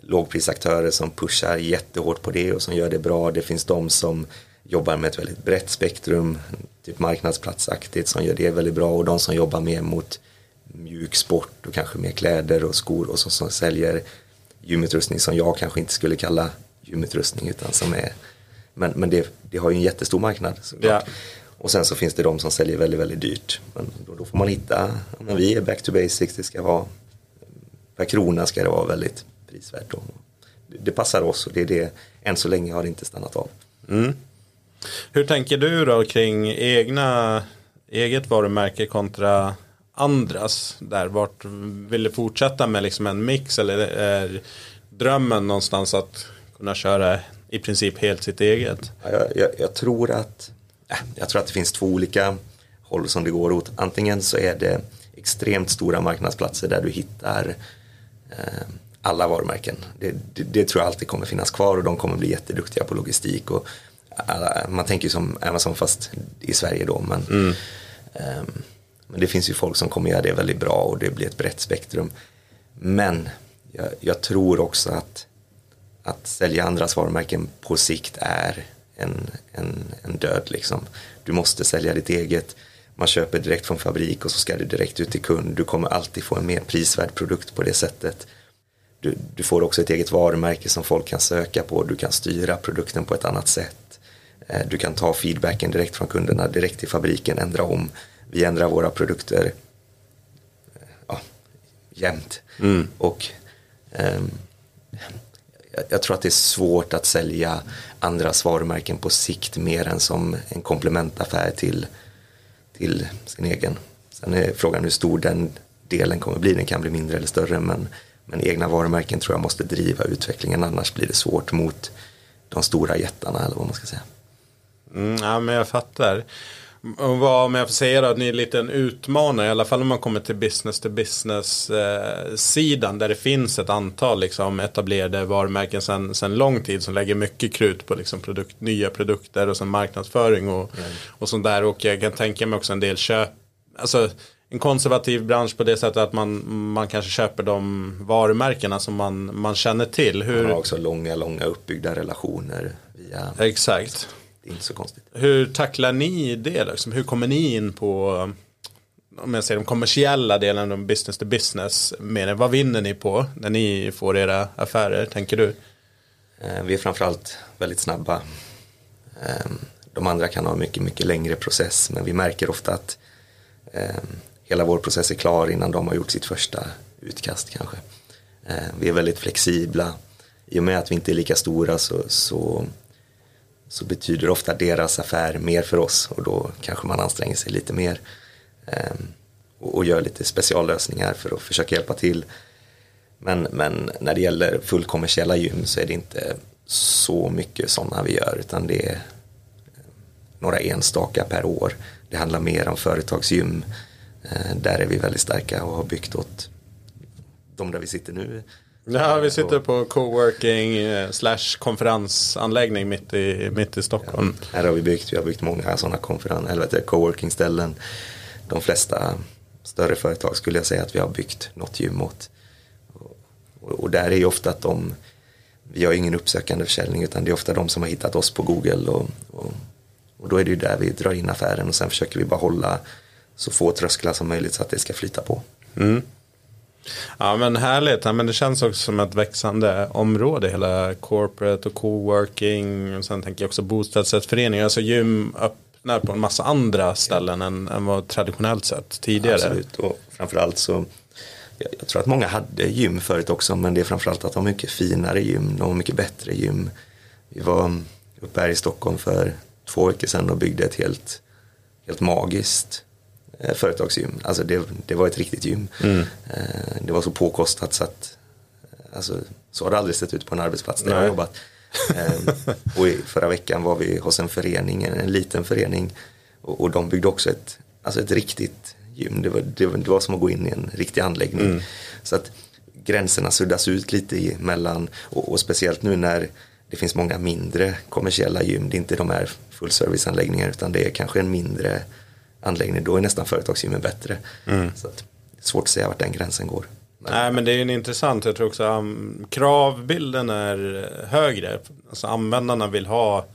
lågprisaktörer som pushar jättehårt på det och som gör det bra. Det finns de som jobbar med ett väldigt brett spektrum, typ marknadsplatsaktigt som gör det väldigt bra och de som jobbar mer mot mjuk sport och kanske mer kläder och skor och så, som säljer gymutrustning som jag kanske inte skulle kalla gymutrustning utan som är men, men det, det har ju en jättestor marknad Ja. Och sen så finns det de som säljer väldigt, väldigt dyrt. Men då, då får man hitta, men vi är back to basics, det ska vara per krona ska det vara väldigt prisvärt. Och det, passar oss och det är det, än så länge har det inte stannat av. Mm. Hur tänker du då kring egna, eget varumärke kontra andras? Där, vart vill du fortsätta med liksom en mix eller är drömmen någonstans att kunna köra i princip helt sitt eget? Jag, jag, jag tror att jag tror att det finns två olika håll som det går åt. Antingen så är det extremt stora marknadsplatser där du hittar alla varumärken. Det, det, det, tror jag alltid kommer finnas kvar och de kommer bli jätteduktiga på logistik. Och alla, man tänker ju som Amazon fast i Sverige då. Men, mm. eh, men det finns ju folk som kommer göra det väldigt bra och det blir ett brett spektrum. Men jag, jag tror också att att sälja andras varumärken på sikt är en, en, en död liksom. Du måste sälja ditt eget. Man köper direkt från fabrik och så ska det direkt ut till kund. Du kommer alltid få en mer prisvärd produkt på det sättet. Du, du får också ett eget varumärke som folk kan söka på. Du kan styra produkten på ett annat sätt. Eh, du kan ta feedbacken direkt från kunderna, direkt till fabriken, ändra om. Vi ändrar våra produkter eh, ja, jämt. Mm. Och um, jag tror att det är svårt att sälja andras varumärken på sikt mer än som en komplementaffär till, till sin egen. Sen är frågan hur stor den delen kommer bli, den kan bli mindre eller större men, men egna varumärken tror jag måste driva utvecklingen annars blir det svårt mot de stora jättarna eller vad man ska säga. Mm, ja men jag fattar. Vad, om jag får säga då, att ni är lite en utmanare, i alla fall om man kommer till business to business eh, sidan där det finns ett antal liksom, etablerade varumärken sedan sen lång tid som lägger mycket krut på liksom, produkt, nya produkter och sen marknadsföring och, mm. och sånt där. Och jag kan tänka mig också en del köp, alltså en konservativ bransch på det sättet att man, man kanske köper de varumärkena som man, man känner till. Hur... Man har också långa, långa uppbyggda relationer via Exakt det är inte så konstigt. Hur tacklar ni det? Liksom? Hur kommer ni in på om jag säger de kommersiella delen av business to business med Vad vinner ni på när ni får era affärer, tänker du? Eh, vi är framförallt väldigt snabba. Ehm, de andra kan ha mycket, mycket längre process men vi märker ofta att ehm, hela vår process är klar innan de har gjort sitt första utkast kanske. Ehm, vi är väldigt flexibla. I och med att vi inte är lika stora så, så så betyder ofta deras affär mer för oss och då kanske man anstränger sig lite mer ehm, och, gör lite speciallösningar för att försöka hjälpa till. Men, men när det gäller fullkommersiella gym så är det inte så mycket sådana vi gör utan det är ehm, några enstaka per år. Det handlar mer om företagsgym. Eh, där är vi väldigt starka och har byggt åt de där vi sitter nu Ja, vi sitter på coworking eh, slash konferensanläggning mitt i, mitt i Stockholm. Ja, här har vi byggt, vi har byggt många sådana konferens, eller coworking ställen. De flesta större företag skulle jag säga att vi har byggt något gym åt. Och, och där är ju ofta att de, vi har ingen uppsökande försäljning utan det är ofta de som har hittat oss på Google och, och, och då är det ju där vi drar in affären och sen försöker vi bara hålla så få trösklar som möjligt så att det ska flyta på. Mm. Ja men härligt. Ja, men det känns också som ett växande område. Hela corporate och coworking. Och sen tänker jag också bostadsrättsföreningar. Alltså gym öppnar på en massa andra ställen än, än vad traditionellt sett tidigare. Absolut och framförallt så jag, jag tror att många hade gym förut också men det är framförallt att de har mycket finare gym. De har mycket bättre gym. Vi var uppe här i Stockholm för två veckor sedan och byggde ett helt, helt magiskt företagsgym. Alltså det, det, var ett riktigt gym. Mm. Eh, det var så påkostat så att alltså, så har det aldrig sett ut på en arbetsplats där Nej. jag har jobbat. Eh, och i, förra veckan var vi hos en förening, en, en liten förening och, och, de byggde också ett, alltså ett riktigt gym. Det var, det, det var som att gå in i en riktig anläggning. Mm. Så att gränserna suddas ut lite mellan och, och speciellt nu när det finns många mindre kommersiella gym. Det är inte de här fullserviceanläggningar utan det är kanske en mindre anläggning, då är nästan företagsgymmen bättre. Mm. Så att, svårt att säga vart den gränsen går. Men... Nej men det är en intressant, jag tror också um, kravbilden är högre. Alltså användarna vill ha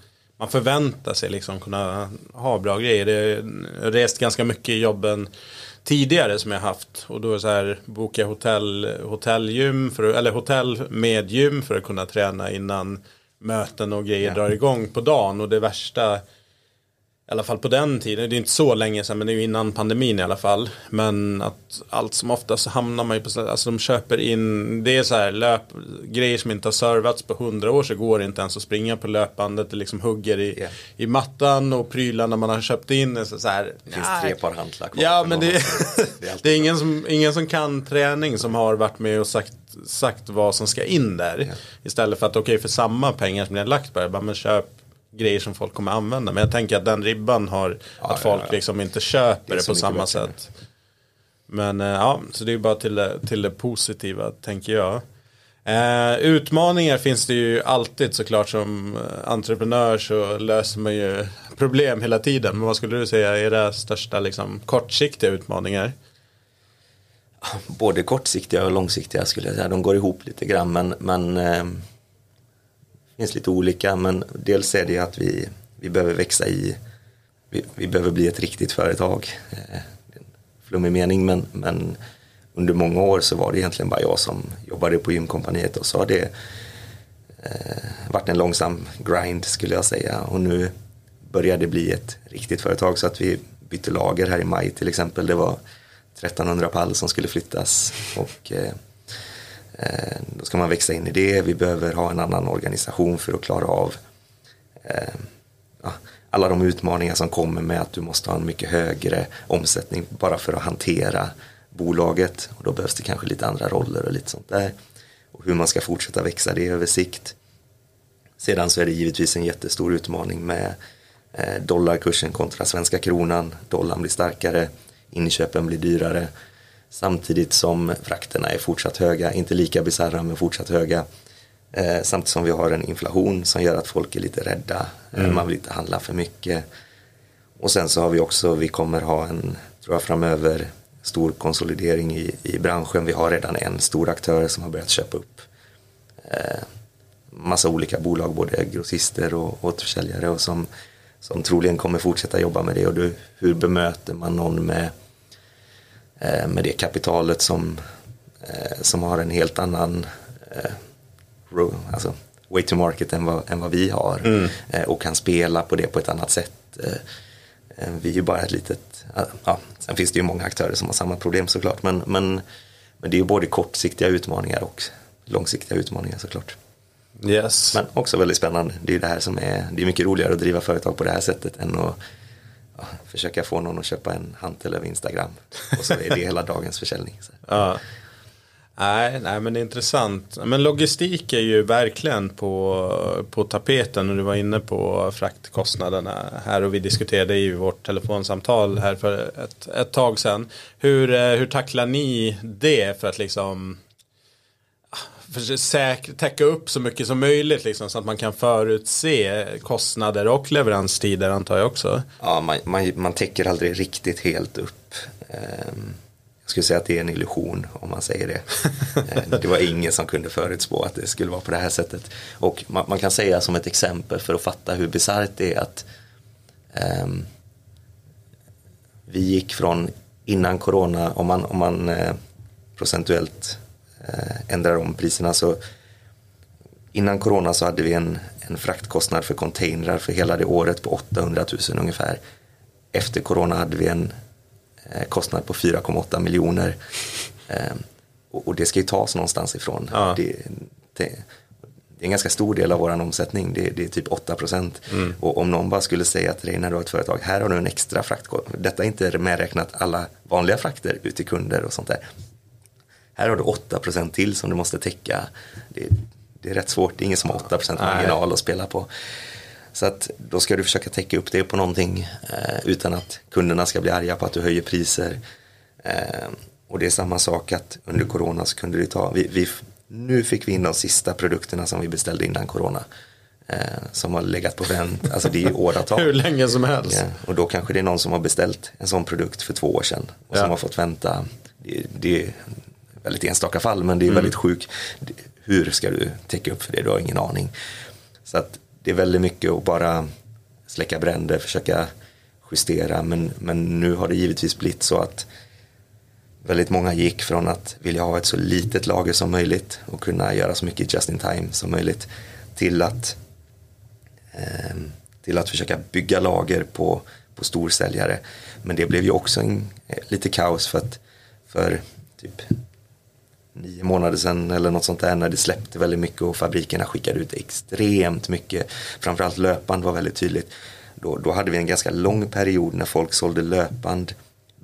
man förväntar sig liksom kunna ha bra grejer. Det, jag har rest ganska mycket i jobben tidigare som jag haft. Och då är det så här, boka hotell, hotellgym, för, eller hotell med gym för att kunna träna innan möten och grejer ja. drar igång på dagen. Och det värsta i alla fall på den tiden, det är inte så länge sedan men det är ju innan pandemin i alla fall. Men att allt som oftast hamnar man ju på, alltså de köper in, det är så här löp, grejer som inte har servats på hundra år så går det inte ens att springa på löpbandet, det liksom hugger i, yeah. i mattan och prylarna man har köpt in. Så, så här, det finns nej. tre par hantlar kvar. Ja men det, det, är, det är ingen, som, ingen som kan träning som har varit med och sagt sagt vad som ska in där. Yeah. Istället för att okej okay, för samma pengar som ni har lagt på det, bara men köp grejer som folk kommer använda. Men jag tänker att den ribban har ja, att folk ja, ja. liksom inte köper det, det på samma sätt. Men eh, ja, så det är bara till det, till det positiva tänker jag. Eh, utmaningar finns det ju alltid såklart som entreprenör så löser man ju problem hela tiden. Men vad skulle du säga är det största liksom, kortsiktiga utmaningar? Både kortsiktiga och långsiktiga skulle jag säga. De går ihop lite grann men, men eh, finns lite olika men dels är det att vi, vi behöver växa i, vi, vi behöver bli ett riktigt företag. Eh, flummig mening men, men under många år så var det egentligen bara jag som jobbade på gymkompaniet och så har det eh, varit en långsam grind skulle jag säga och nu börjar det bli ett riktigt företag så att vi bytte lager här i maj till exempel. Det var 1300 pall som skulle flyttas och Eh, Eh, då ska man växa in i det. Vi behöver ha en annan organisation för att klara av eh, alla de utmaningar som kommer med att du måste ha en mycket högre omsättning bara för att hantera bolaget. Och då behövs det kanske lite andra roller och lite sånt där. Och hur man ska fortsätta växa det över sikt. Sedan så är det givetvis en jättestor utmaning med eh, dollarkursen kontra svenska kronan. Dollarn blir starkare, inköpen blir dyrare Samtidigt som frakterna är fortsatt höga, inte lika bisarra men fortsatt höga. Eh, samtidigt som vi har en inflation som gör att folk är lite rädda. Eh, mm. Man vill inte handla för mycket. Och sen så har vi också, vi kommer ha en, tror jag framöver, stor konsolidering i, i branschen. Vi har redan en stor aktör som har börjat köpa upp eh, massa olika bolag, både grossister och återförsäljare och som, som troligen kommer fortsätta jobba med det. Och då, hur bemöter man någon med med det kapitalet som, eh, som har en helt annan eh, alltså, way to market än vad, än vad vi har mm. och kan spela på det på ett annat sätt. Vi är ju bara ett litet, ja, sen finns det ju många aktörer som har samma problem såklart men, men, men det är ju både kortsiktiga utmaningar och långsiktiga utmaningar såklart. Yes. Men också väldigt spännande. Det är det här som är, det är mycket roligare att driva företag på det här sättet än att försöka få någon att köpa en hantel över Instagram. Och så är det hela dagens försäljning. Ja. Nej, nej, men det är intressant. Men logistik är ju verkligen på, på tapeten och du var inne på fraktkostnaderna här och vi diskuterade i vårt telefonsamtal här för ett, ett tag sedan. Hur, eh, hur tacklar ni det för att liksom säkra, täcka upp så mycket som möjligt liksom, så att man kan förutse kostnader och leveranstider antar jag också. Ja, man, man, man täcker aldrig riktigt helt upp. Ehm, jag skulle säga att det är en illusion om man säger det. Ehm, det var ingen som kunde förutspå att det skulle vara på det här sättet. Och man, man kan säga som ett exempel för att fatta hur bisarrt det är att um, vi gick från innan corona, om man, om man eh, procentuellt ändrar om priserna. Så innan corona så hade vi en, en fraktkostnad för containrar för hela det året på 800 000 ungefär. Efter corona hade vi en eh, kostnad på 4,8 miljoner. Eh, och, och, det ska ju tas någonstans ifrån. Ja. Det, det, det, är en ganska stor del av vår omsättning, det, det är typ 8 procent. Mm. Och om någon bara skulle säga till dig när du har ett företag, här har du en extra fraktkostnad. Detta är inte medräknat alla vanliga frakter ut till kunder och sånt där. Här har du 8% till som du måste täcka. Det, det är rätt svårt, det är ingen som har 8% marginal att spela på. Så att då ska du försöka täcka upp det på någonting eh, utan att kunderna ska bli arga på att du höjer priser. Eh, och det är samma sak att under corona så kunde du ta, vi, vi, nu fick vi in de sista produkterna som vi beställde innan corona. Eh, som har legat på vänt, alltså det är åratal. Hur länge som helst. Ja, och då kanske det är någon som har beställt en sån produkt för två år sedan och ja. som har fått vänta. Det, det, väldigt enstaka fall men det är mm. väldigt sjukt. Hur ska du täcka upp för det? Du har ingen aning. Så att det är väldigt mycket att bara släcka bränder, försöka justera. Men, men nu har det givetvis blivit så att väldigt många gick från att vilja ha ett så litet lager som möjligt och kunna göra så mycket just in time som möjligt till att, eh, till att försöka bygga lager på, på storsäljare. Men det blev ju också en, lite kaos för att för typ nio månader sedan eller något sånt där när det släppte väldigt mycket och fabrikerna skickade ut extremt mycket. Framförallt löpband var väldigt tydligt. Då, då hade vi en ganska lång period när folk sålde löpband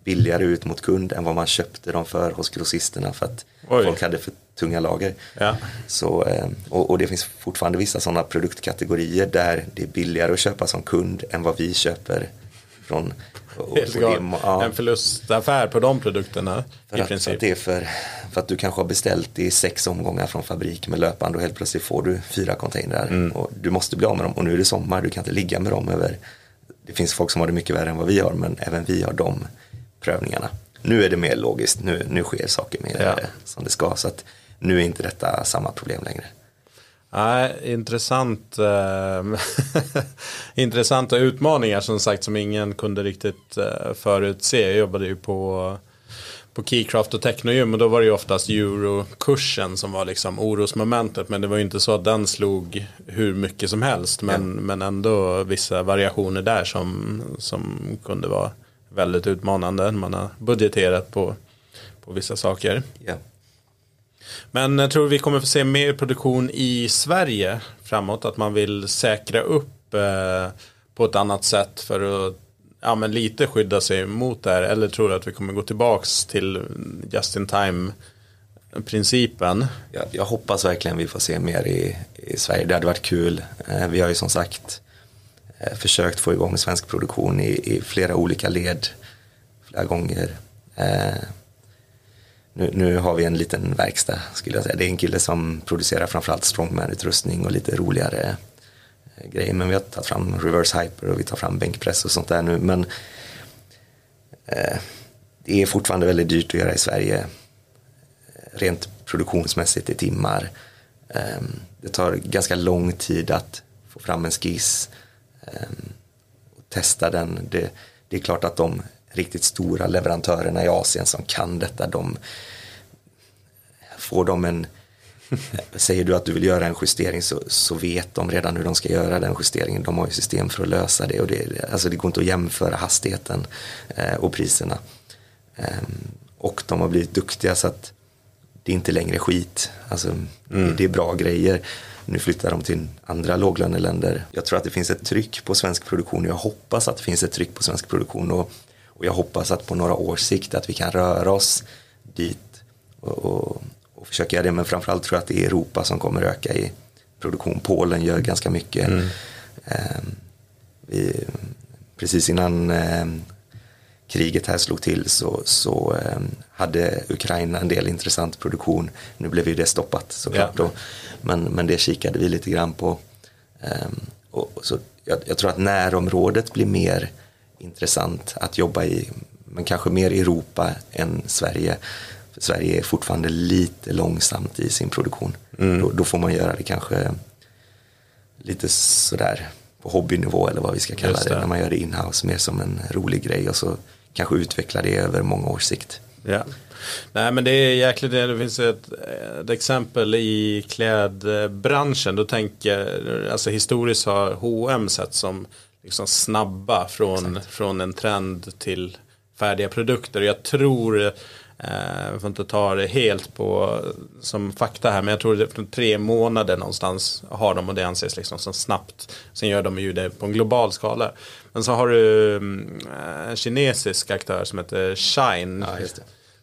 billigare ut mot kund än vad man köpte dem för hos grossisterna för att Oj. folk hade för tunga lager. Ja. Så, eh, och, och, det finns fortfarande vissa sådana produktkategorier där det är billigare att köpa som kund än vad vi köper från det, ja. En förlustaffär på de produkterna för i att, princip. Att, det är för, för att du kanske har beställt i sex omgångar från fabrik med löpande och helt plötsligt får du fyra containrar. Mm. Och du måste bli av med dem och nu är det sommar, du kan inte ligga med dem över det finns folk som har det mycket värre än vad vi har men även vi har de prövningarna. Nu är det mer logiskt, nu, nu sker saker mer ja. som det ska så att nu är inte detta samma problem längre. Nej, intressant. Eh, intressanta utmaningar som sagt som ingen kunde riktigt eh, förutse. Jag jobbade ju på, på Keycraft och Technogym och då var det ju oftast eurokursen som var liksom orosmomentet. Men det var ju inte så att den slog hur mycket som helst. Men, ja. men ändå vissa variationer där som, som kunde vara väldigt utmanande. Man har budgeterat på, på vissa saker. Ja. Men jag tror vi kommer få se mer produktion i Sverige framåt. Att man vill säkra upp eh, på ett annat sätt för att ja, men lite skydda sig mot det här. Eller tror du att vi kommer gå tillbaks till just in time principen? Jag, jag hoppas verkligen vi får se mer i, i Sverige. Det hade varit kul. Eh, vi har ju som sagt eh, försökt få igång svensk produktion i, i flera olika led flera gånger. Eh, nu, nu, har vi en liten verkstad skulle jag säga. Det är en kille som producerar framförallt strongman-utrustning och lite roligare eh, grejer. Men vi har tagit fram reverse hyper och vi tar fram bänkpress och sånt där nu. Men eh, det är fortfarande väldigt dyrt att göra i Sverige. Eh, rent produktionsmässigt i timmar. Eh, det tar ganska lång tid att få fram en skiss. Eh, och testa den. Det, det är klart att de riktigt stora leverantörerna i Asien som kan detta, de får de en Säger du att du vill göra en justering så, så vet de redan hur de ska göra den justeringen. De har ju system för att lösa det och det, alltså det går inte att jämföra hastigheten eh, och priserna. Eh, och de har blivit duktiga så att det är inte längre skit. Alltså, mm. det är bra grejer. Nu flyttar de till andra låglöneländer. Jag tror att det finns ett tryck på svensk produktion och jag hoppas att det finns ett tryck på svensk produktion. Och och jag hoppas att på några års sikt att vi kan röra oss dit och, och, och försöka göra det. Men framförallt tror jag att det är Europa som kommer öka i produktion. Polen gör ganska mycket. Mm. Eh, vi, precis innan eh, kriget här slog till så, så eh, hade Ukraina en del intressant produktion. Nu blev ju det stoppat såklart. Ja. Då. Men, men det kikade vi lite grann på. Ehm, och, så jag, jag, tror att närområdet blir mer intressant att jobba i, men kanske mer Europa än Sverige. För Sverige är fortfarande lite långsamt i sin produktion. Mm. Då, då, får man göra det kanske lite sådär på hobbynivå eller vad vi ska kalla det. det, när man gör det inhouse mer som en rolig grej och så kanske utveckla det över många års sikt. Ja. Nej men det är jäkligt det finns ett, ett exempel i klädbranschen. Då tänker, alltså historiskt har H&M sett som liksom snabba från, från en trend till färdiga produkter. Jag tror, eh, jag får inte ta det helt på som fakta här, men jag tror det är tre månader någonstans har de och det anses liksom som snabbt. Sen gör de ju det på en global skala. Men så har du eh, en kinesisk aktör som heter Shine. Ja,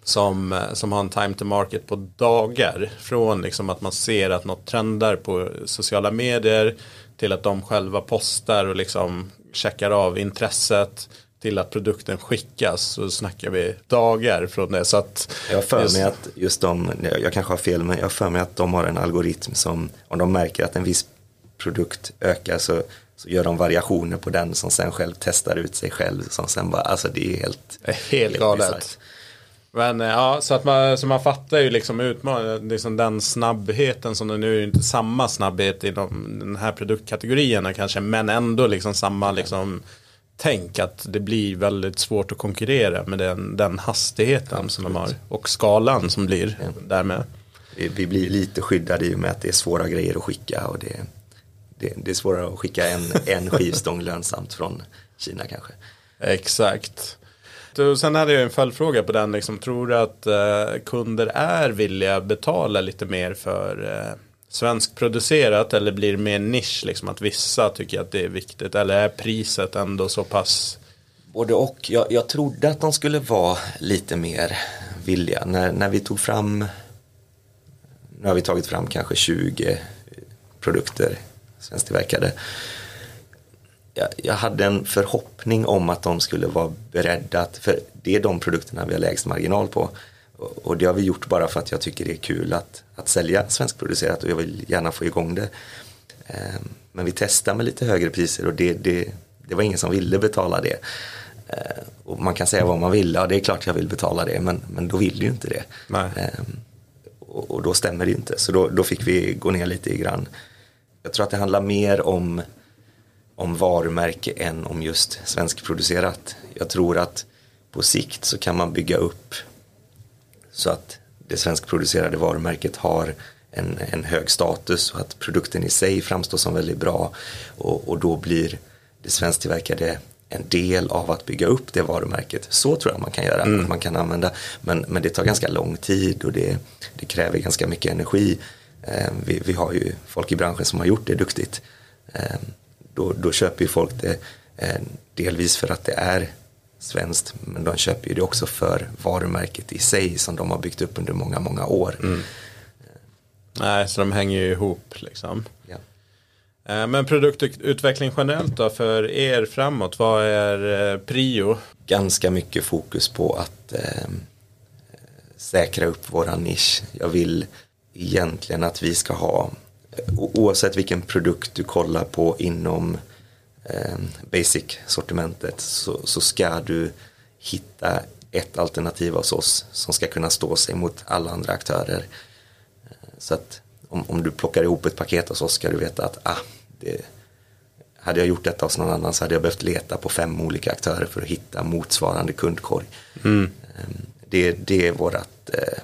som, eh, som har en time to market på dagar. Från liksom att man ser att något trendar på sociala medier till att de själva postar och liksom checkar av intresset till att produkten skickas så snackar vi dagar från det. Så att jag för just... mig att just de, jag kanske har fel, men jag för mig att de har en algoritm som om de märker att en viss produkt ökar så, så gör de variationer på den som sen själv testar ut sig själv. Som sen bara, alltså det är helt, helt galet. Men eh, ja, så att man, så man fattar ju liksom utmaningen, liksom den snabbheten som det nu är inte samma snabbhet inom den här produktkategorierna kanske, men ändå liksom samma liksom tänk att det blir väldigt svårt att konkurrera med den, den hastigheten Absolut. som de har och skalan som blir ja. därmed. Vi, vi, blir lite skyddade i och med att det är svåra grejer att skicka och det, det, det är svårare att skicka en, en skivstång lönsamt från Kina kanske. Exakt. Och sen hade jag en följdfråga på den. Liksom, tror du att eh, kunder är villiga att betala lite mer för eh, svenskproducerat eller blir det mer nisch? Liksom, att vissa tycker att det är viktigt eller är priset ändå så pass? Både och. Jag, jag trodde att de skulle vara lite mer villiga. När, när vi tog fram, nu har vi tagit fram kanske 20 produkter svensktillverkade jag, jag, hade en förhoppning om att de skulle vara beredda att, för det är de produkterna vi har lägst marginal på. Och, och det har vi gjort bara för att jag tycker det är kul att, att sälja svenskproducerat och jag vill gärna få igång det. Eh, men vi testar med lite högre priser och det, det, det var ingen som ville betala det. Eh, och man kan säga vad man vill, ja det är klart jag vill betala det men, men då vill ju inte det. Eh, och, och, då stämmer det inte så då, då fick vi gå ner lite grann. Jag tror att det handlar mer om om varumärke än om just svenskproducerat. Jag tror att på sikt så kan man bygga upp så att det svenskproducerade varumärket har en, en hög status och att produkten i sig framstår som väldigt bra och, och då blir det svensktillverkade en del av att bygga upp det varumärket. Så tror jag man kan göra. Mm. Man kan använda, men, men det tar ganska lång tid och det, det kräver ganska mycket energi. Eh, vi, vi, har ju folk i branschen som har gjort det duktigt. Eh, då, då köper ju folk det eh, delvis för att det är svenskt men de köper ju det också för varumärket i sig som de har byggt upp under många, många år. Mm. Nej, så de hänger ju ihop liksom. Ja. Eh, men produktutveckling generellt då för er framåt, vad är eh, prio? Ganska mycket fokus på att eh, säkra upp våran nisch. Jag vill egentligen att vi ska ha oavsett vilken produkt du kollar på inom eh, basic-sortimentet så, så ska du hitta ett alternativ hos oss som ska kunna stå sig mot alla andra aktörer. Eh, så att om, om du plockar ihop ett paket hos oss ska du veta att ah, det, hade jag gjort detta hos någon annan så hade jag behövt leta på fem olika aktörer för att hitta motsvarande kundkorg. Mm. Eh, det, det är vårat eh,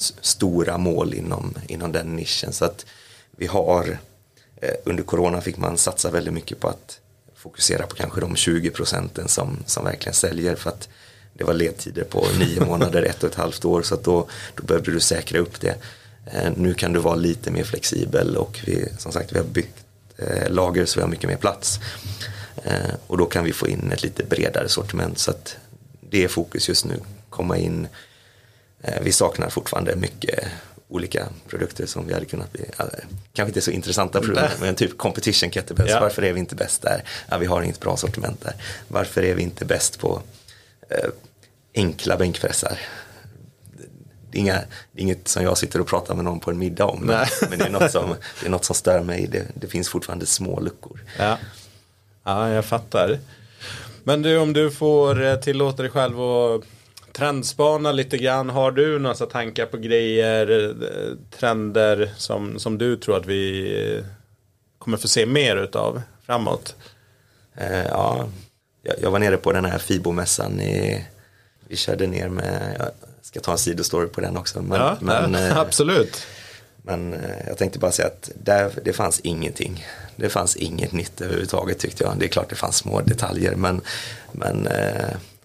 stora mål inom, inom den nischen. Så att vi har, eh, under corona fick man satsa väldigt mycket på att fokusera på kanske de 20 procenten som, som verkligen säljer för att det var ledtider på nio månader, ett och ett halvt år så att då, då behövde du säkra upp det. Eh, nu kan du vara lite mer flexibel och vi, som sagt vi har byggt eh, lager så vi har mycket mer plats. och då kan vi få in ett lite bredare sortiment så att det är fokus just nu. Komma in vi saknar fortfarande mycket olika produkter som vi hade kunnat bli, kanske inte så intressanta produkter, men typ competition kettlebells, ja. varför är vi inte bäst där? Ja, vi har inget bra sortiment där. Varför är vi inte bäst på eh, enkla bänkpressar? Det är, inga, det är, inget som jag sitter och pratar med någon på en middag om, men, men det, är något som, det är något som stör mig, det, det finns fortfarande små luckor. Ja. ja, jag fattar. Men du, om du får eh, tillåta dig själv att trendspana lite grann. Har du några tankar på grejer, eh, trender som, som du tror att vi eh, kommer få se mer utav framåt? Eh, ja, jag, jag, var nere på den här Fibo-mässan. I, vi körde ner med, jag ska ta en sidostory på den också. Men, ja, men, ja, absolut. Men jag tänkte bara säga att där, det fanns ingenting. Det fanns inget nytt överhuvudtaget tyckte jag. Det är klart det fanns små detaljer men, men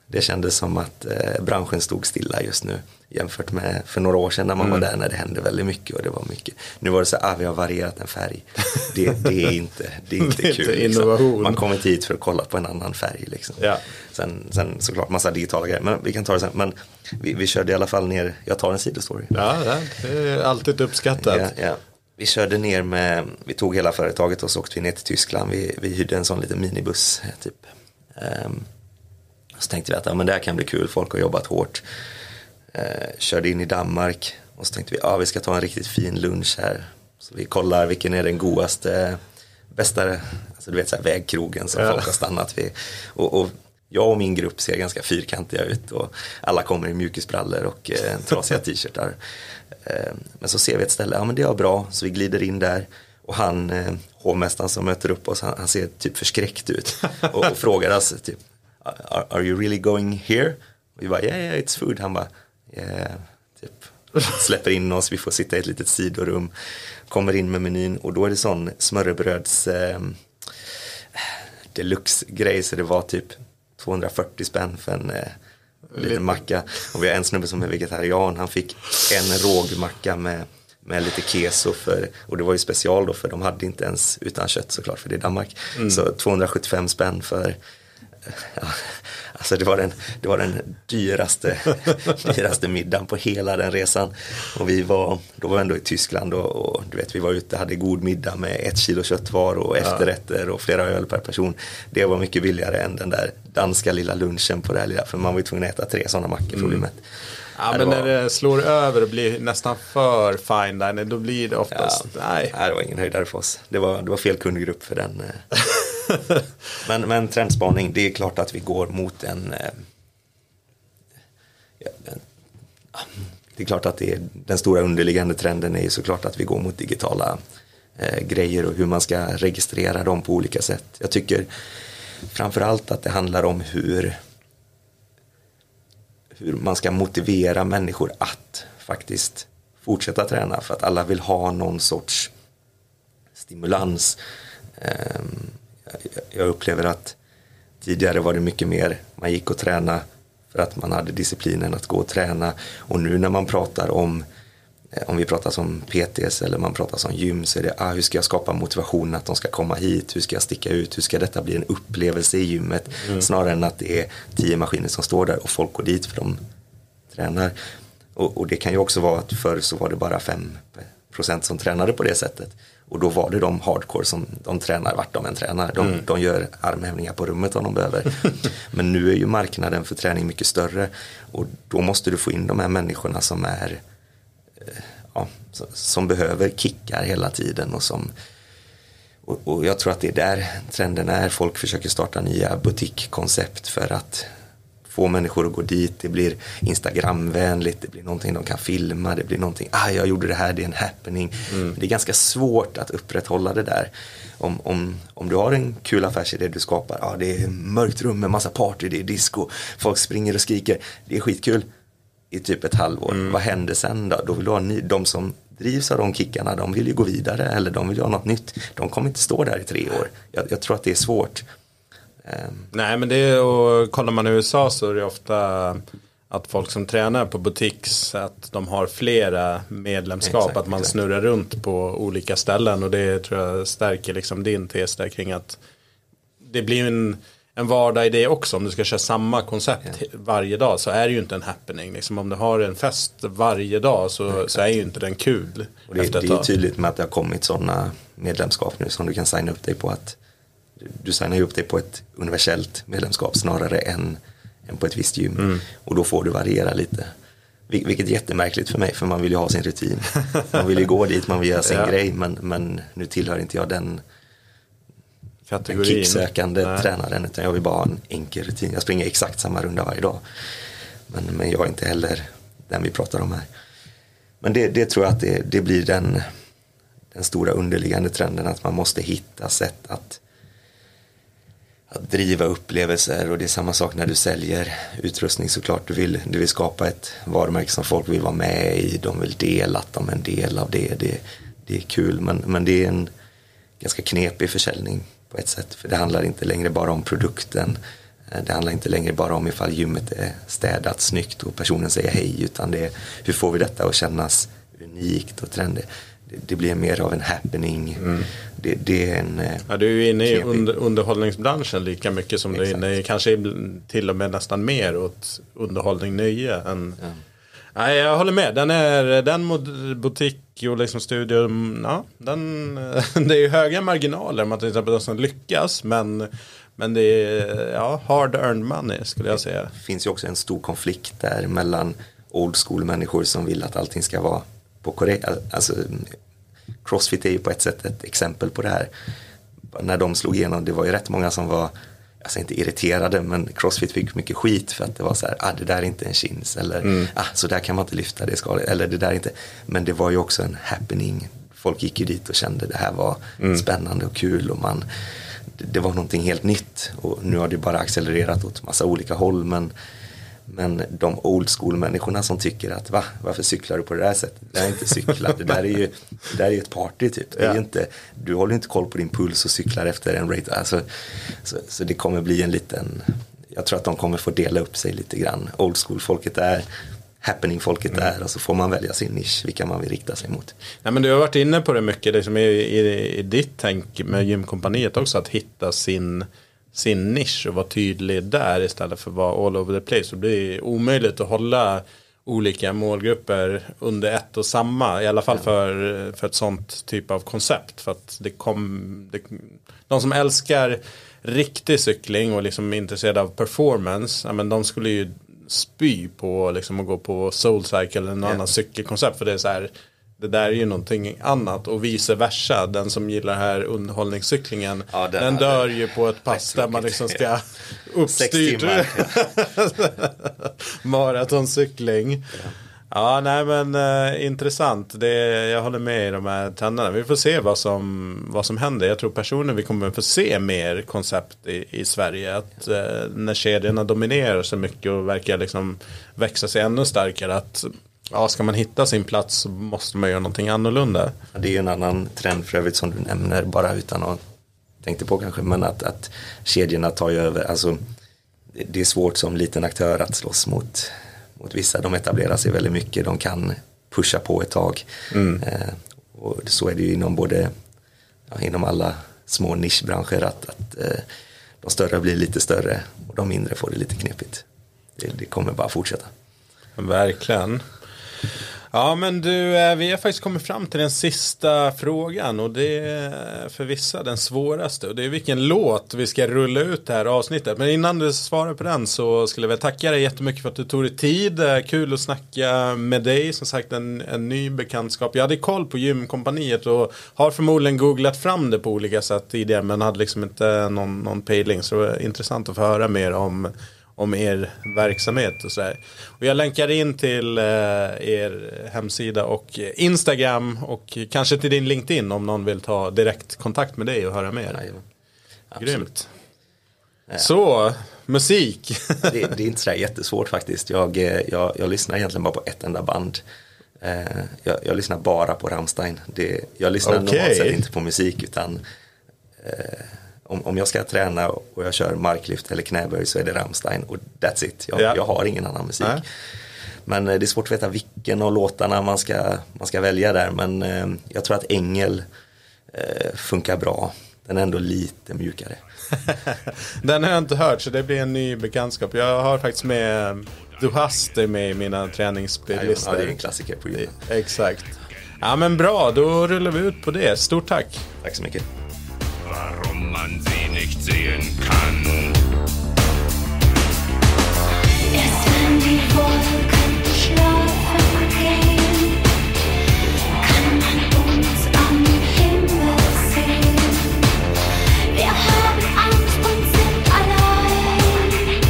det kändes som att eh, branschen stod stilla just nu jämfört med för några år sedan när man mm. var där när det hände väldigt mycket och det var mycket. Nu var det så ah, vi har varierat en färg. Det, det är inte, det är inte det är kul. Inte liksom. Man kommer inte hit för att kolla på en annan färg. Liksom. Ja. Sen, sen såklart massa digitala grejer, men vi kan ta det sen. Men vi, vi körde i alla fall ner, jag tar en sidostory. Ja, det är alltid uppskattat. Ja, ja. Vi körde ner med, vi tog hela företaget och så åkte vi ner till Tyskland. Vi, vi hyrde en sån liten minibuss typ. Um, så tänkte vi att ja, men det här kan bli kul, folk har jobbat hårt. Eh, körde in i Danmark och så tänkte vi att ja, vi ska ta en riktigt fin lunch här. Så vi kollar vilken är den godaste, bästa, alltså du vet så här, vägkrogen som ja. folk har stannat vid. Och, och jag och min grupp ser ganska fyrkantiga ut och alla kommer i mjukisbrallor och eh, trasiga t-shirtar. Eh, men så ser vi ett ställe, ja men det är bra, så vi glider in där och han, eh, hovmästaren som möter upp oss, han, han ser typ förskräckt ut och, och frågar oss typ, are, are you really going here? Och vi bara, yeah, yeah it's food. Han bara, yeah, typ släpper in oss, vi får sitta i ett litet sidorum, kommer in med menyn och då är det sån smörrebröds eh, deluxe-grej så det var typ 240 spänn för en eh, liten macka. Och vi har en snubbe som är vegetarian, han fick en rågmacka med, med lite keso för, och det var ju special då för de hade inte ens utan kött såklart för det är Danmark. Mm. Så 275 spänn för ja, alltså det var den, det var den dyraste, dyraste middagen på hela den resan. Och vi var, då var vi ändå i Tyskland och, och du vet, vi var ute, hade god middag med ett kilo köttvaror och efterrätter och flera öl per person. Det var mycket billigare än den där danska lilla lunchen på det här lilla, för man var ju tvungen att äta tre sådana mackor för att bli mm. mätt. Ja, men var... när det slår över och blir nästan för fine dining, då blir det oftast, ja, nej. nej. Det var ingen höjdare för oss. Det var, det var fel kundgrupp för den. Men, men trendspaning, det är klart att vi går mot en eh, det är klart att det är, den stora underliggande trenden är ju såklart att vi går mot digitala eh, grejer och hur man ska registrera dem på olika sätt. Jag tycker framförallt att det handlar om hur, hur man ska motivera människor att faktiskt fortsätta träna för att alla vill ha någon sorts stimulans. Eh, jag upplever att tidigare var det mycket mer, man gick och tränade för att man hade disciplinen att gå och träna och nu när man pratar om eh, om vi pratar som PTs eller man pratar som gym så är det ah, hur ska jag skapa motivation att de ska komma hit, hur ska jag sticka ut, hur ska detta bli en upplevelse i gymmet mm. snarare än att det är tio maskiner som står där och folk går dit för de tränar. Och, och det kan ju också vara att förr så var det bara 5% som tränade på det sättet. Och då var det de hardcore som de tränar vart de än tränar. De, mm. de gör armhävningar på rummet om de behöver. Men nu är ju marknaden för träning mycket större. Och då måste du få in de här människorna som är eh, ja, som behöver kickar hela tiden och som och, och jag tror att det är där trenden är. Folk försöker starta nya butikkoncept för att få människor att gå dit, det blir Instagramvänligt, det blir någonting de kan filma, det blir någonting, ah jag gjorde det här, det är en happening. Mm. Det är ganska svårt att upprätthålla det där. Om, om, om du har en kul affärsidé du skapar, ah, det är mörkt rum med massa party, det är disco, folk springer och skriker, det är skitkul i typ ett halvår. Mm. Vad händer sen då? Då vill du ha ny, de som drivs av de kickarna, de vill ju gå vidare eller de vill ha något nytt. De kommer inte stå där i tre år. Jag, jag tror att det är svårt. Um. Nej men det är, och kollar man i USA så är det ofta att folk som tränar på butiks att de har flera medlemskap, exakt, att man exakt. snurrar runt på olika ställen och det tror jag stärker liksom din tes där kring att det blir en, en vardag i det också. Om du ska köra samma koncept yeah. varje dag så är det ju inte en happening. Liksom om du har en fest varje dag så, så är ju inte den kul. Och det, det är tydligt med att det har kommit sådana medlemskap nu som du kan signa upp dig på att du signar ju upp dig på ett universellt medlemskap snarare än, än på ett visst gym. Mm. Och då får du variera lite. Vilket är jättemärkligt för mig för man vill ju ha sin rutin. Man vill ju gå dit, man vill göra sin ja. grej men, men nu tillhör inte jag den, den kicksökande Nej. tränaren utan jag vill bara ha en enkel rutin. Jag springer exakt samma runda varje dag. Men, men jag är inte heller den vi pratar om här. Men det, det tror jag att det, det blir den, den stora underliggande trenden att man måste hitta sätt att att driva upplevelser och det är samma sak när du säljer utrustning såklart. Du vill, du vill skapa ett varumärke som folk vill vara med i, de vill dela att de är en del av det. Det, det är kul men, men det är en ganska knepig försäljning på ett sätt. För det handlar inte längre bara om produkten. Eh, det handlar inte längre bara om ifall gymmet är städat snyggt och personen säger hej utan det är hur får vi detta att kännas unikt och trendigt det blir mer av en happening. Mm. Det, det, är en eh, ja, Du är ju inne i under, underhållningsbranschen lika mycket som Exakt. du är inne i, kanske till och med nästan mer åt underhållning, nöje. Än, ja. Nej, jag håller med. Den är den butik och liksom studio. Ja, den, det är ju höga marginaler om man till exempel de som lyckas. Men, men det är ja, hard earned money skulle jag säga. Det finns ju också en stor konflikt där mellan old school människor som vill att allting ska vara på korrekt, alltså Crossfit är ju på ett sätt ett exempel på det här. När de slog igenom, det var ju rätt många som var alltså inte irriterade, men Crossfit fick mycket skit för att det var så här, ah, det där är inte en chins eller mm. ah, så där kan man inte lyfta, det ska, eller det där är inte, men det var ju också en happening. Folk gick ju dit och kände det här var mm. spännande och kul och man, det, det var någonting helt nytt och nu har det bara accelererat åt massa olika håll men men de old school människorna som tycker att va, varför cyklar du på det där sättet? Det där är inte cykla, det där är ju, det där är ett party typ. Det är inte, du håller inte koll på din puls och cyklar efter en rate. Alltså, så, så det kommer bli en liten, jag tror att de kommer få dela upp sig lite grann. Old school folket är happening-folket mm. är och så får man välja sin nisch, vilka man vill rikta sig mot. Ja, men du har varit inne på det mycket liksom i, i, i ditt tänk med gymkompaniet också, att hitta sin sin nisch och vara tydlig där istället för att vara all over the place. Det blir omöjligt att hålla olika målgrupper under ett och samma. I alla fall för, för ett sånt typ av koncept. För att det kom, det, de som älskar riktig cykling och liksom är intresserade av performance. Ja, men de skulle ju spy på liksom, att gå på Soulcycle eller någon yeah. annan cykelkoncept. För det är så här det där är ju någonting annat och vice versa. Den som gillar här underhållningscyklingen. Ja, den, den dör ju på ett pass där man liksom ska uppstyrt maratoncykling. Ja. ja, nej men uh, intressant. Det, jag håller med i de här trenderna. Vi får se vad som, vad som händer. Jag tror personligen vi kommer få se mer koncept i, i Sverige. Att uh, när kedjorna dominerar så mycket och verkar liksom växa sig ännu starkare. Att Ja, ska man hitta sin plats så måste man göra någonting annorlunda. Det är en annan trend för övrigt som du nämner bara utan att tänka på kanske, men att, att kedjorna tar ju över, alltså det är svårt som liten aktör att slåss mot, mot vissa, de etablerar sig väldigt mycket, de kan pusha på ett tag. Mm. Eh, och så är det ju inom både, ja, inom alla små nischbranscher att, att eh, de större blir lite större och de mindre får det lite knepigt. Det, det kommer bara fortsätta. Verkligen. Ja men du, eh, vi har faktiskt kommit fram till den sista frågan och det är för vissa den svåraste och det är vilken låt vi ska rulla ut det här avsnittet. Men innan du svarar på den så skulle jag vilja tacka dig jättemycket för att du tog dig tid. Eh, kul att snacka med dig, som sagt en, en ny bekantskap. Jag hade koll på gymkompaniet och har förmodligen googlat fram det på olika sätt tidigare men hade liksom inte någon, någon pejling så det var intressant att få höra mer om om er verksamhet och sådär. Och jag länkar in till eh, er hemsida och Instagram och kanske till din LinkedIn om någon vill ta direkt kontakt med dig och höra mer. Ja, Grymt. Ja. Så, musik. det, det, är inte så jättesvårt faktiskt. Jag, eh, jag, jag lyssnar egentligen bara på ett enda band. Eh, jag, jag lyssnar bara på Rammstein. Det, jag lyssnar okay. normalt sett inte på musik utan eh, om, om jag ska träna och jag kör marklyft eller knäböj så är det Rammstein och that's it. Jag, ja. jag har ingen annan musik. Nej. Men eh, det är svårt att veta vilken av låtarna man ska, man ska välja där. Men eh, jag tror att Ängel eh, funkar bra. Den är ändå lite mjukare. Den har jag inte hört så det blir en ny bekantskap. Jag har faktiskt med Du Haster med i mina träningsspellistor. Ja, det är en klassiker på gymmet. Exakt. Ja men bra, då rullar vi ut på det. Stort tack. Tack så mycket warum man sie nicht sehen kann. Erst wenn die Wolken schlafen gehen, kann man uns am Himmel sehen. Wir haben Angst und sind allein.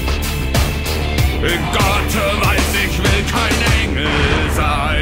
Gott weiß, ich will kein Engel sein.